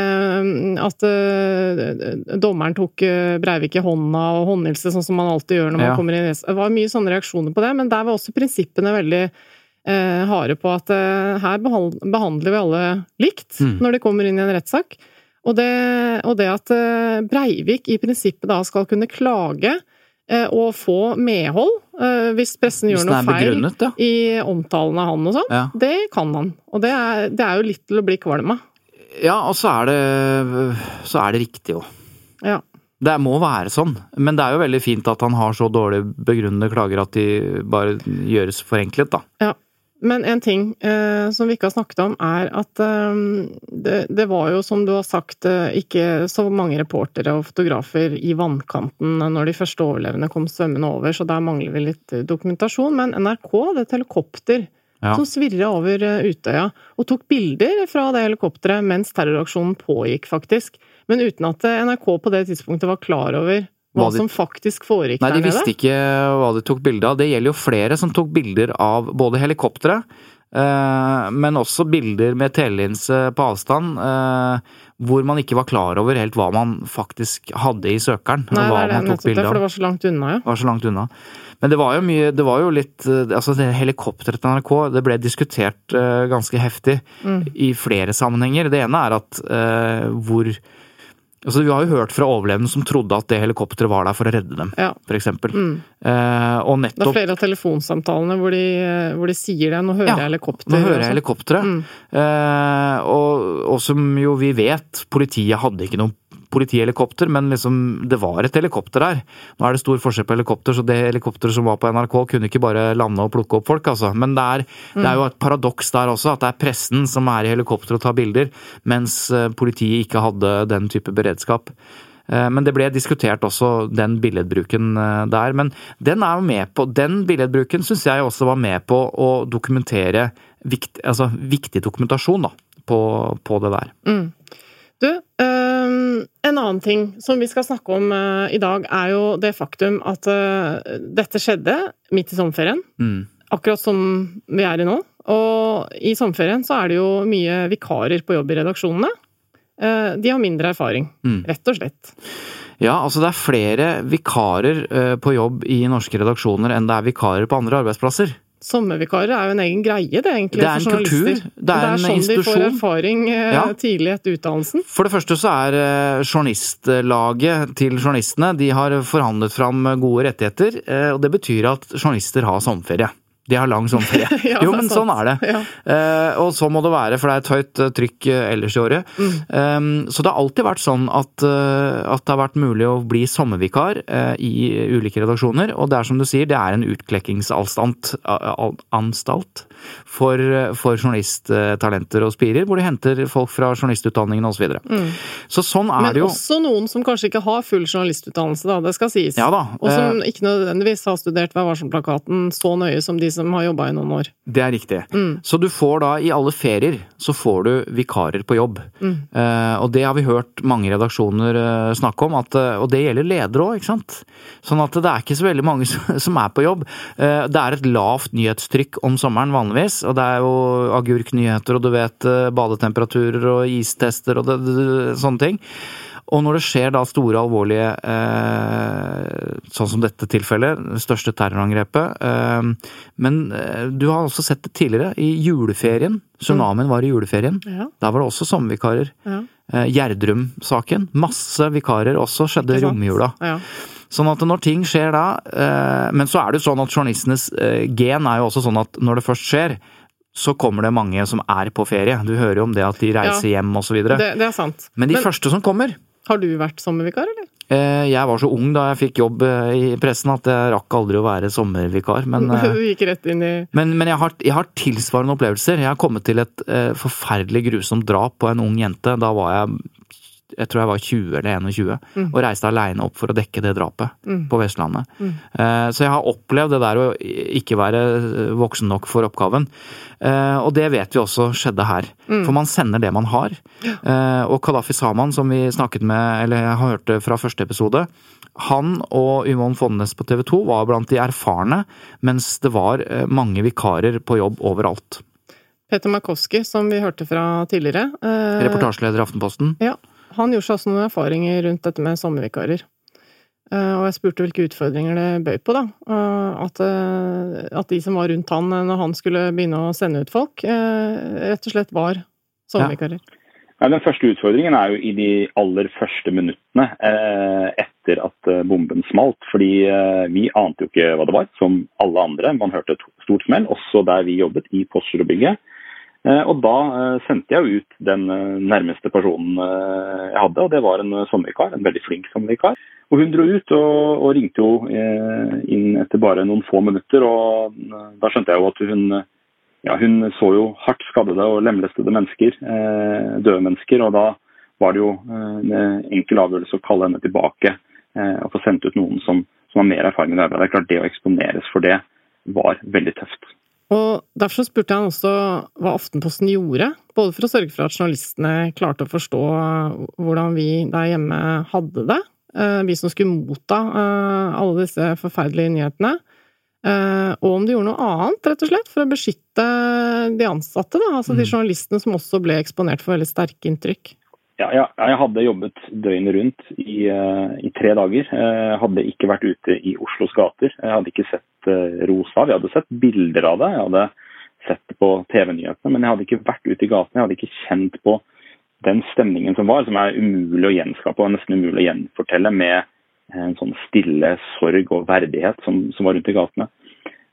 mm, at uh, dommeren tok Breivik i hånda og håndhilse, sånn som man alltid gjør når man kommer inn i Det var mye sånne reaksjoner på det, men der var også prinsippene veldig uh, harde på at uh, her behandler vi alle likt mm. når de kommer inn i en rettssak. Og det, og det at Breivik i prinsippet da skal kunne klage og få medhold Eh, hvis pressen gjør noe feil ja. i omtalen av han og sånn. Ja. Det kan han. Og det er, det er, jo litt til å bli kvalm av. Ja, og så er det, så er det riktig jo. Ja. Det må være sånn, men det er jo veldig fint at han har så dårlig begrunnede klager at de bare gjøres forenklet, da. Ja. Men en ting eh, som vi ikke har snakket om, er at eh, det, det, var jo, som du har sagt, eh, ikke så mange reportere og fotografer i vannkanten når de første overlevende kom svømmende over, så der mangler vi litt dokumentasjon. Men NRK hadde et helikopter ja. som svirra over eh, Utøya, og tok bilder fra det helikopteret mens terroraksjonen pågikk, faktisk. Men uten at NRK på det tidspunktet var klar over hva, de, som faktisk foregikk der nede? Nei, de visste ikke hva de tok bilde av. Det gjelder jo flere som tok bilder av både helikopteret, eh, men også bilder med telelinse på avstand, eh, hvor man ikke var klar over helt hva man faktisk hadde i søkeren. Nei, hva det det, nettopp det, for det var så langt unna, ja. Var så langt unna. Men det var jo mye Det var jo litt eh, Altså, det helikopteret til NRK, det ble diskutert ganske heftig mm. i flere sammenhenger. Det ene er at hvor Altså, vi har jo hørt fra overlevende som trodde at det helikopteret var der for å redde dem, ja. f.eks. Mm. Eh, og nettopp Det er flere av telefonsamtalene hvor de, hvor de sier det. 'Nå hører ja, jeg helikopter'. Nå hører jeg helikopteret. Mm. Eh, og, og, som jo vi vet, politiet hadde ikke noe politihelikopter, men liksom, det var et helikopter der. Nå er det stor forskjell på helikopter, så det helikopteret som var på NRK kunne ikke bare lande og plukke opp folk, altså. Men det er, det er jo et paradoks der også, at det er pressen som er i helikopter og tar bilder, mens eh, politiet ikke hadde den type beredskap. Eh, men det ble diskutert også, den billedbruken eh, der. Men den er jo med på Den billedbruken syns jeg også var med på å dokumentere vikt, altså, viktig dokumentasjon da, på, på det der. Mm. Du, en annen ting som vi skal snakke om uh, i dag, er jo det faktum at uh, dette skjedde midt i sommerferien. Mm. Akkurat som vi er i nå. Og i sommerferien så er det jo mye vikarer på jobb i redaksjonene. Uh, de har mindre erfaring, mm. rett og slett. Ja, altså det er flere vikarer på jobb i norske redaksjoner enn det er vikarer på andre arbeidsplasser. Sommervikarer er jo en egen greie, det egentlig, det er en kultur. Det er, det er en sånn institusjon. de får erfaring eh, ja. tidlig etter utdannelsen. For det første så er eh, journalistlaget til journalistene de har forhandlet fram gode rettigheter. Eh, og det betyr at journalister har sommerferie. De har lang sommerferie. ja, jo, men sånn er det. Ja. Uh, og så må det være, for det er et høyt uh, trykk uh, ellers i året. Mm. Um, så det har alltid vært sånn at, at, det har vært mulig å bli sommervikar i ulike redaksjoner. Og det er som du sier, det er en utklekkingsanstalt anstalt for, for journalisttalenter og spirer, hvor de henter folk fra journalistutdanningen osv. Så, videre. mm. så sånn er men det jo. Men også noen som kanskje ikke har full journalistutdannelse, da, det skal sies. Ja, da. Og som ikke nødvendigvis har studert Vær varsom-plakaten så nøye som de som har jobba i noen år. Det er riktig. Mm. Så du får da, i alle ferier, så får du vikarer på jobb. Mm. Uh, og det har vi hørt mange redaksjoner uh, snakke om, at, uh, og det gjelder ledere òg, ikke sant. Sånn at det er ikke så veldig mange som er på jobb. det er et lavt nyhetstrykk om sommeren vanligvis, og det er jo agurknyheter og du vet badetemperaturer og istester og det, det, sånne ting. Og når det skjer da store, alvorlige eh, Sånn som dette tilfellet, det største terrorangrepet eh, Men eh, du har også sett det tidligere, i juleferien. Tsunamien var i juleferien. Ja. Der var det også sommervikarer. Ja. Eh, Gjerdrum-saken. Masse vikarer også skjedde i romjula. Ja. Sånn at når ting skjer da eh, Men så er det jo sånn at journalistenes eh, gen er jo også sånn at når det først skjer, så kommer det mange som er på ferie. Du hører jo om det at de reiser ja, hjem osv. Det, det er sant. Men de Men, første som kommer, har du vært sommervikar, eller? Eh, jeg var så ung da jeg fikk jobb eh, i pressen at jeg rakk aldri å være sommervikar. Men, du gikk rett inn i men, men jeg, har, jeg, har, tilsvarende opplevelser. Jeg har kommet til et eh, forferdelig grusomt drap på en ung jente. Da var jeg jeg tror jeg var 20 eller 21, mm. og reiste aleine opp for å dekke det drapet mm. på Vestlandet. Mm. Uh, så jeg har opplevd det der å ikke være eh, voksen nok for oppgaven. Uh, og det vet vi også skjedde her. Mm. For man sender det man har. Uh, og Kadafi Saman, som vi snakket med, eller jeg har hørt fra første episode, han og Yvonne Fonnes på TV 2 var blant de erfarne, mens det var mange vikarer på jobb overalt. Peter Markowski, som vi hørte fra tidligere. Reportasjeleder i Aftenposten. Ja, han gjorde seg også noen erfaringer rundt dette med sommervikarer. Eh, og jeg spurte hvilke utfordringer det bøy på, da. Eh, at, eh, at, de som var rundt han når han skulle begynne å sende ut folk, rett og slett var sommervikarer. Ja. Ja, den første utfordringen er jo i de aller første minuttene etter at bomben smalt. Fordi vi ante jo ikke hva det var, som alle andre. Man hørte et stort smell, også der vi jobbet, i Postgirobygget. Eh, og da eh, sendte jeg ut den eh, nærmeste personen jeg hadde, og det var en sommervikar. En veldig flink sommervikar. Og hun dro ut og, og ringte jo inn etter bare noen få minutter. Og da skjønte jeg jo at hun, ja, hun så jo hardt skadede og lemlestede mennesker, døde mennesker. Og da var det jo en enkel avgjørelse å kalle henne tilbake og få sendt ut noen som, som har mer erfaring det arbeidet. Det er klart det å eksponeres for det var veldig tøft. Og Derfor spurte han også hva Aftenposten gjorde, både for å sørge for at journalistene klarte å forstå hvordan vi der hjemme hadde det, eh, vi som skulle motta eh, alle disse forferdelige nyhetene, eh, og om de gjorde noe annet, rett og slett, for å beskytte de ansatte, da, altså de mm. journalistene som også ble eksponert for veldig sterke inntrykk. Ja, ja, jeg hadde jobbet døgnet rundt i, uh, i, tre dager. Jeg hadde ikke vært ute i Oslos gater. Jeg hadde ikke sett uh, Rosa. Vi hadde sett bilder av det. Jeg hadde sett på TV-nyhetene, men jeg hadde ikke vært ute i gatene. Jeg hadde ikke kjent på den stemningen som var, som er umulig å gjenskape og nesten umulig å gjenfortelle med en sånn stille sorg og verdighet som, som var rundt i gatene.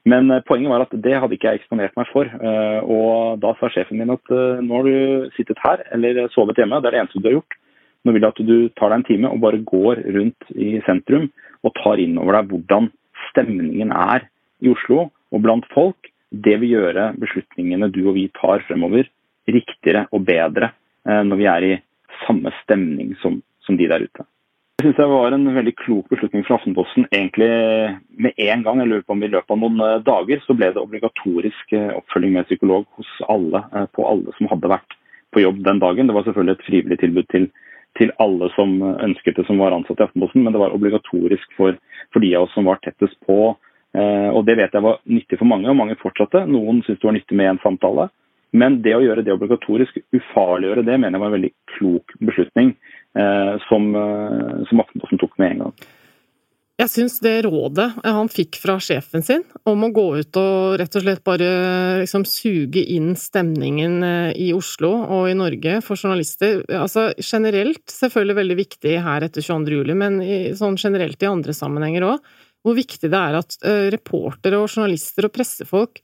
Men eh, poenget var at det hadde ikke jeg eksponert meg for. Eh, og da sa sjefen min at eh, nå har du sittet her eller sovet hjemme, det er det eneste du har gjort. Nå vil jeg at du tar deg en time og bare går rundt i sentrum og tar inn over deg hvordan stemningen er i Oslo og blant folk. Det vil gjøre beslutningene du og vi tar fremover riktigere og bedre når vi er i samme stemning som, som de der ute. Det synes jeg var en veldig klok beslutning fra Aftenposten. Egentlig med en gang, jeg lurer på om i løpet av noen eh, dager, så ble det obligatorisk eh, oppfølging med psykolog hos alle, eh, på alle som hadde vært på jobb den dagen. Det var selvfølgelig et frivillig tilbud til, til alle som ønsket det, som var ansatt i Aftenposten, men det var obligatorisk for, for de av oss som var tettest på. Og Det vet jeg var nyttig for mange, og mange fortsatte. Noen syntes det var nyttig med en samtale. Men det å gjøre det obligatorisk, ufarliggjøre det, mener jeg var en veldig klok beslutning. Eh, som, eh, som Aftenposten tok med en gang. Jeg syns det rådet han fikk fra sjefen sin om å gå ut og rett og slett bare liksom suge inn stemningen eh, i Oslo og i Norge for journalister Altså generelt selvfølgelig veldig viktig her etter 22. juli, men sånn generelt i andre sammenhenger òg, hvor viktig det er at reportere og journalister og pressefolk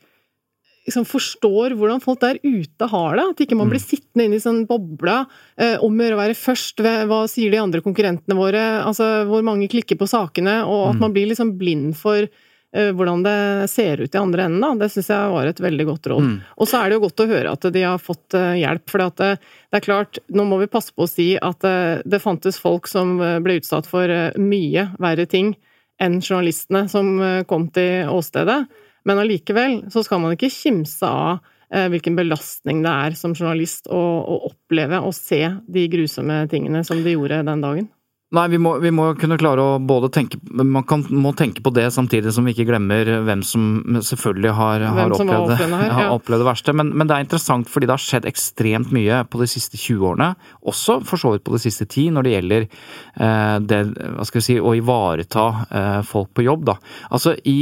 liksom forstår hvordan folk der ute har det. At ikke man blir mm. sittende inne i sånn bobla eh, om å være først. Hva sier de andre konkurrentene våre? Altså hvor mange klikker på sakene? Og at mm. man blir liksom blind for eh, hvordan det ser ut i andre enden. Da. Det syns jeg var et veldig godt råd. Mm. Og så er det jo godt å høre at de har fått eh, hjelp. For det, eh, det, er klart, nå må vi passe på å si at det fantes folk som ble utsatt for mye verre ting enn journalistene som kom til åstedet. Men allikevel så skal man ikke kimse av eh, hvilken belastning det er som journalist å, å, oppleve og se de grusomme tingene som de gjorde den dagen. Nei, vi må, vi må kunne klare å både tenke Man kan, må tenke på det samtidig som vi ikke glemmer hvem som selvfølgelig har, har opplevd, det, her, ja. har opplevd det verste. Men, men, det er interessant fordi det har skjedd ekstremt mye på de siste 20 årene. Også for så vidt på de siste 10 når det gjelder eh, det, hva skal vi si, å ivareta eh, folk på jobb. Da. Altså i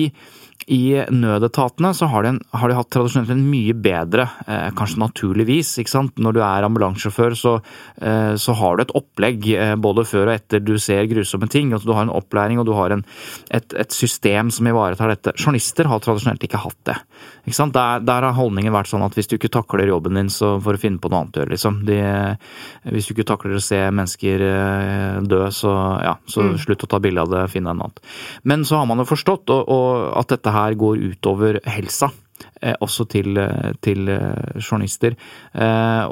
i nødetatene så har de, har de hatt tradisjonelt en mye bedre, eh, kanskje naturligvis, ikke sant. Når du er ambulansesjåfør så, eh, så har du et opplegg eh, både før og etter du ser grusomme ting. Altså, du har en opplæring og du har en, et, et, system som ivaretar dette. Journalister har tradisjonelt ikke hatt det. Ikke sant? Der, der, har holdningen vært sånn at hvis du ikke takler jobben din, så får du finne på noe annet å gjøre, liksom. De, hvis du ikke takler å se mennesker eh, dø, så ja, så mm. slutt å ta bilde av det, finn deg noe annet. Men så har man jo forstått og, og at dette her går utover helsa. Eh, også til, eh, til eh, journalister.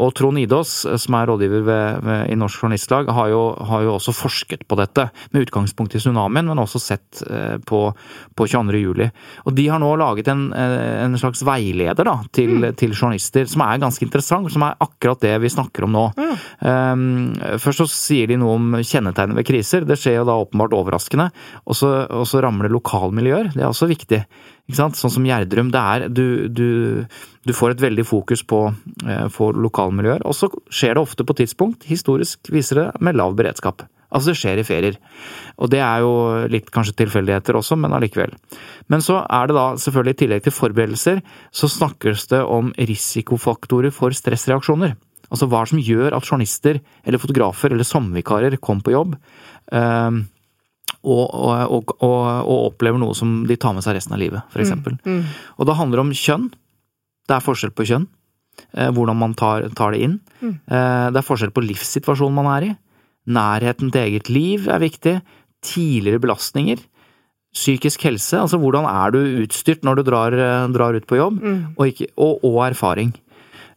Og Trond Idås, som er rådgiver ved, ved, i Norsk Journalistlag, har jo, har jo, også forsket på dette, med utgangspunkt i tsunamien, men også sett på, på 22. juli. Og de har nå laget en, en slags veileder da, til, mm. til, journalister, som er ganske interessant, som er akkurat det vi snakker om nå. Mm. Først så sier de noe om kjennetegnet ved kriser. Det skjer jo da åpenbart overraskende. Og så, og så rammer det lokalmiljøer. Det er også viktig. Sånn som Gjerdrum. Det er du, du, du, får et veldig fokus på, eh, på lokalmiljøer. Og så skjer det ofte på tidspunkt, historisk viser det, med lav beredskap. Altså det skjer i ferier. Og det er jo litt kanskje tilfeldigheter også, men allikevel. Men så er det da selvfølgelig i tillegg til forberedelser, så snakkes det om risikofaktorer for stressreaksjoner. Altså hva som gjør at journalister eller fotografer eller sommervikarer kom på jobb. Eh, og, og, og, og, opplever noe som de tar med seg resten av livet, f.eks. Mm, mm. Og det handler om kjønn. Det er forskjell på kjønn. Eh, hvordan man tar, tar det inn. Mm. Eh, det er forskjell på livssituasjonen man er i. Nærheten til eget liv er viktig. Tidligere belastninger. Psykisk helse. Altså hvordan er du utstyrt når du drar, eh, drar ut på jobb, mm. og, ikke, og erfaring.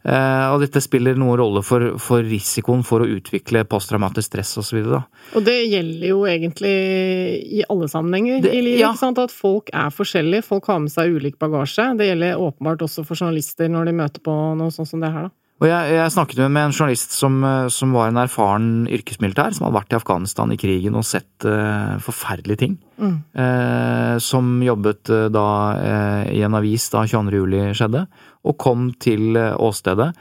Eh, og dette spiller noen rolle for, for risikoen for å utvikle posttraumatisk stress osv. Og, og det gjelder jo egentlig i alle sammenhenger det, i livet, ja. ikke sant? at folk er forskjellige, folk har med seg ulik bagasje. Det gjelder åpenbart også for journalister når de møter på noe sånt som det her, da. Og jeg, jeg, snakket med en journalist som, som, var en erfaren yrkesmilitær, som hadde vært i Afghanistan i krigen og sett uh, forferdelige ting. Mm. Uh, som jobbet uh, da i en avis da 22. juli skjedde, og kom til åstedet.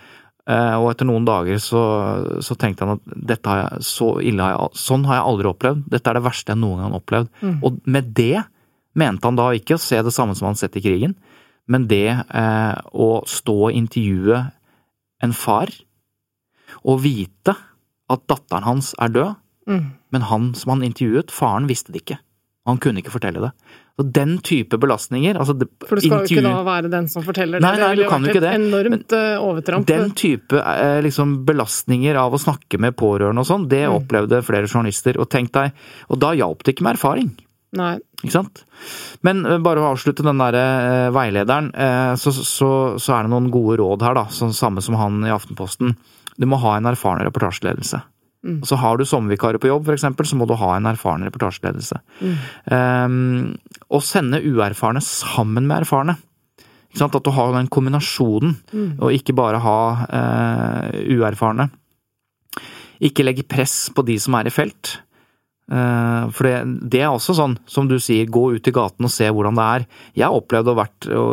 og etter noen dager så, så, tenkte han at dette har jeg, så har jeg, sånn har jeg aldri opplevd. Dette er det verste jeg noen gang har opplevd. Mm. Og med det mente han da ikke å se det samme som han sett i krigen, men det å stå og intervjue en far å vite at datteren hans er død, mm. men han som han intervjuet, faren, visste det ikke. Han kunne ikke fortelle det. Så Den type belastninger altså det, For du skal jo ikke da være den som forteller det? Nei, nei, du kan jo ikke det. Enormt eh, overtramp. Den type eh, liksom, belastninger av å snakke med pårørende og sånn, det mm. opplevde flere journalister. Og tenk deg, og da hjalp det ikke med erfaring. Nei. Ikke sant? Men eh, bare å avslutte den der eh, veilederen, eh, så, så, så, er det noen gode råd her, da. Sånn samme som han i Aftenposten. Du må ha en erfaren reportasjeledelse. Mm. Så har du sommervikarer på jobb, eksempel, så må du ha en erfaren reportasjeledelse. Mm. Um, å sende uerfarne sammen med erfarne. At du har den kombinasjonen, mm. og ikke bare ha uh, uerfarne. Ikke legge press på de som er i felt. Eh, for det, det, er også sånn, som du sier, gå ut i gaten og se hvordan det er. Jeg har opplevd å, vært, å,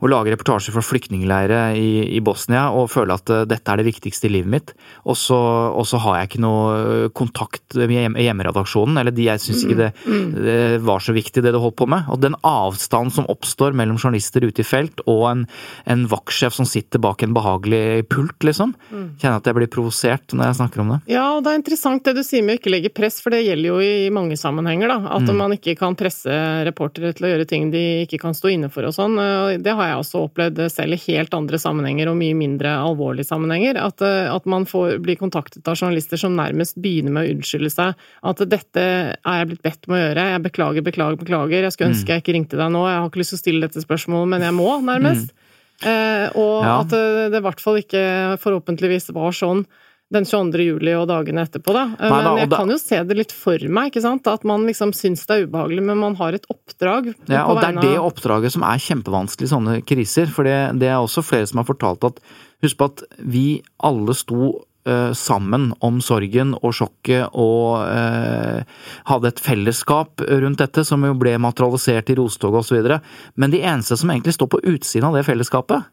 å lage reportasjer fra flyktningleirer i, i, Bosnia og føle at uh, dette er det viktigste i livet mitt, og så, og så har jeg ikke noe eh, kontakt med hjemmeredaksjonen, eller de, jeg syns ikke det, mm. det, var så viktig det du holdt på med. Og den avstanden som oppstår mellom journalister ute i felt og en, en vaktsjef som sitter bak en behagelig pult, liksom, mm. kjenner at jeg blir provosert når jeg snakker om det. Ja, og det er interessant det du sier med å ikke legge press, for det gjelder jo i mange sammenhenger, da. At mm. man ikke kan presse reportere til å gjøre ting de ikke kan stå inne for og sånn. Det har jeg også opplevd selv i helt andre sammenhenger og mye mindre alvorlige sammenhenger. At, at man får, blir kontaktet av journalister som nærmest begynner med å unnskylde seg. At dette er jeg blitt bedt med å gjøre, jeg beklager, beklager, beklager. Jeg skulle ønske mm. jeg ikke ringte deg nå, jeg har ikke lyst til å stille dette spørsmålet, men jeg må, nærmest. Mm. Eh, og ja. at det i hvert fall ikke forhåpentligvis var sånn den 22. juli og dagene etterpå, da. Nei, men jeg kan jo se det litt for meg, ikke sant. At man liksom syns det er ubehagelig, men man har et oppdrag. Ja, og det er det oppdraget som er kjempevanskelig i sånne kriser. For det, det, er også flere som har fortalt at Husk på at vi alle sto uh, sammen om sorgen og sjokket og uh, hadde et fellesskap rundt dette, som jo ble materialisert i rostoget osv. Men de eneste som egentlig står på utsiden av det fellesskapet,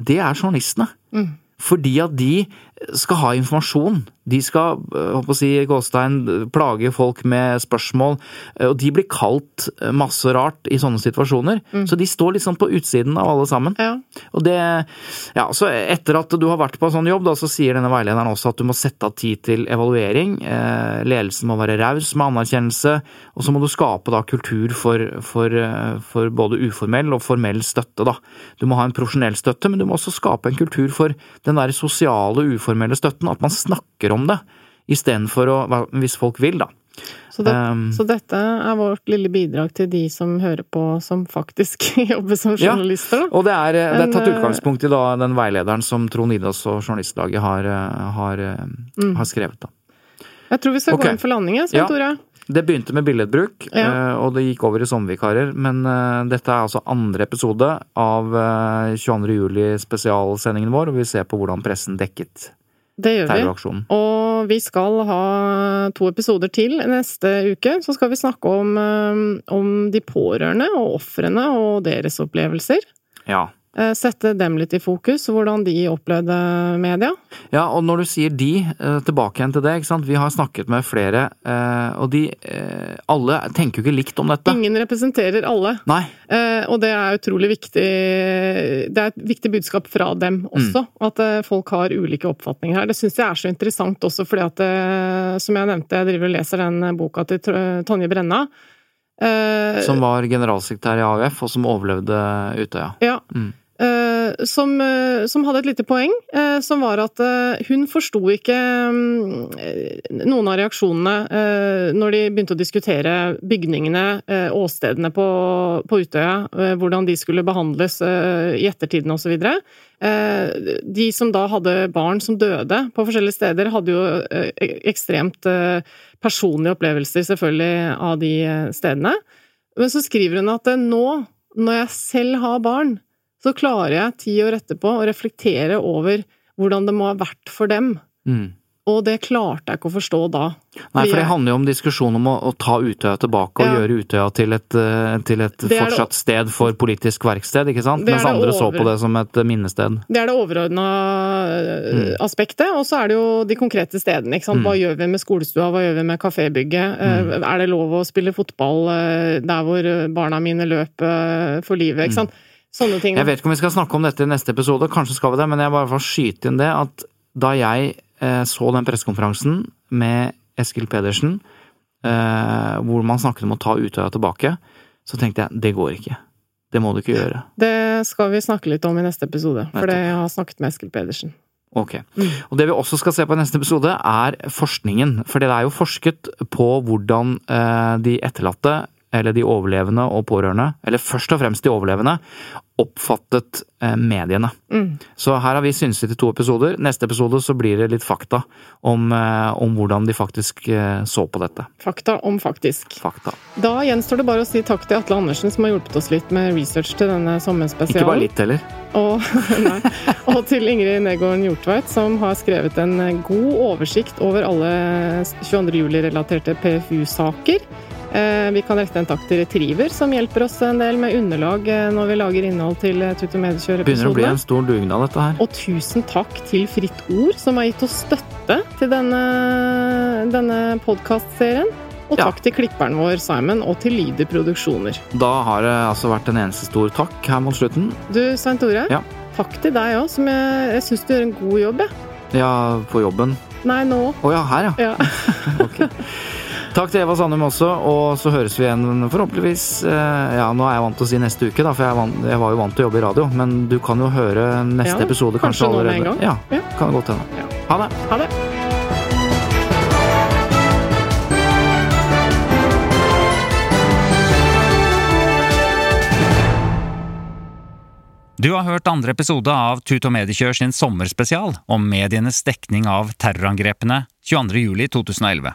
det er journalistene. Mm. Fordi at de skal ha informasjon. De skal håper å si, Gåstein, plage folk med spørsmål, og de blir kalt masse rart i sånne situasjoner. Mm. Så de står liksom på utsiden av alle sammen. Ja. Og det, ja, så Etter at du har vært på en sånn jobb, da, så sier denne veilederen også at du må sette av tid til evaluering. Ledelsen må være raus med anerkjennelse, og så må du skape da kultur for, for, for både uformell og formell støtte. da. Du må ha en profesjonell støtte, men du må også skape en kultur for den der sosiale, uformelle støtten. At man snakker om det, istedenfor å Hvis folk vil, da. Så, det, um, så, dette er vårt lille bidrag til de som hører på som faktisk jobber som journalister? Ja, og det er, det er tatt eh, utgangspunkt i da, den veilederen som Trond Idas og Journalistlaget har, eh, har, eh, mm. har, skrevet. Da. Jeg tror vi skal okay. gå inn for landingen, Svein ja. Tore. Det begynte med billedbruk, ja. og det gikk over i sommervikarer. Men dette er altså andre episode av 22. juli spesialsendingen vår, og vi ser på hvordan pressen dekket det gjør vi. Og vi skal ha to episoder til neste uke. Så skal vi snakke om, om de pårørende og ofrene og deres opplevelser. Ja. Eh, sette dem litt i fokus, hvordan de opplevde media. Ja, og når du sier de, eh, tilbake igjen til det, ikke sant. Vi har snakket med flere, eh, og de Alle tenker jo ikke likt om dette. Ingen representerer alle. Nei. Og det er utrolig viktig Det er et viktig budskap fra dem også, mm. at folk har ulike oppfatninger her. Det syns jeg er så interessant også fordi at, som jeg nevnte, jeg driver og leser den boka til Tonje Brenna. Som var generalsekretær i AUF, og som overlevde Utøya. Ja. Mm. Eh, som, eh, som, hadde et lite poeng, eh, som var at hun forsto ikke mm, noen av reaksjonene når de begynte å diskutere bygningene, åstedene på, på Utøya, hvordan de skulle behandles i ettertiden osv. De som da hadde barn som døde på forskjellige steder, hadde jo ekstremt personlige opplevelser, selvfølgelig, av de stedene. Men så skriver hun at nå, når jeg selv har barn, så klarer jeg ti år etterpå å reflektere over hvordan det må ha vært for dem. Mm. Og det klarte jeg ikke å forstå da. Nei, for det handler jo om diskusjon om å, å ta Utøya tilbake og ja. gjøre Utøya til et, eh, til et fortsatt det, sted for politisk verksted, ikke sant? Mens andre over, så på det som et minnested. Det er det overordna eh, mm. aspektet, og så er det jo de konkrete stedene. ikke sant? Hva mm. gjør vi med skolestua, hva gjør vi med kafébygget? Eh, mm. Er det lov å spille fotball der hvor barna mine løp for livet? ikke sant? Sånne ting. Jeg vet ikke om vi skal snakke om dette i neste episode, kanskje skal vi det, men jeg bare får skyte inn det at da jeg eh, så den pressekonferansen med Eskil Pedersen, eh, hvor man snakket om å ta Utøya tilbake, så tenkte jeg det går ikke. Det må du ikke gjøre. Det skal vi snakke litt om i neste episode, for det jeg har snakket med Eskil Pedersen. Ok. Mm. Og det vi også skal se på i neste episode, er forskningen. For det er jo forsket på hvordan eh, de etterlatte eller de overlevende og pårørende, eller først og fremst de overlevende, oppfattet eh, mediene. Mm. Så her har vi synset i to episoder. Neste episode så blir det litt fakta om, eh, om, hvordan de faktisk eh, så på dette. Fakta om faktisk. Fakta. Da gjenstår det bare å si takk til Atle Andersen som har hjulpet oss litt med research til denne sommerspesialen. Ikke bare litt heller. Og, og til Ingrid Negården Hjortveit som har skrevet en god oversikt over alle 22. juli-relaterte PFU-saker. Eh, vi kan rette en takk til Retriever, som hjelper oss en del med underlag eh, når vi lager innhold til eh, Tut og Mediekjør-episodene. Begynner å bli en stor dugnad, dette her. Og tusen takk til Fritt Ord, som har gitt oss støtte til denne, denne podkastserien. Og takk ja. til klipperen vår, Simon, og til Lyder Produksjoner. Da har det altså vært en eneste stor takk her mot slutten. Du, Svein Tore. Ja. Takk til deg òg, som jeg, jeg syns du gjør en god jobb, jeg. Ja, på jobben? Nei, nå. Å oh, ja, her, ja. ja. okay. Takk til Eva Sandum også, og så høres vi igjen forhåpentligvis eh, Ja, nå er jeg vant til å si neste uke, da, for jeg, vant, jeg var jo vant til å jobbe i radio. Men du kan jo høre neste ja, episode kanskje, kanskje allerede. Nå med en gang. Ja, ja. kan det godt hende. Ja. Ha det. Ha det. Du har hørt andre episode av Tut og Mediekjør sin sommerspesial om medienes dekning av terrorangrepene 22.07.2011.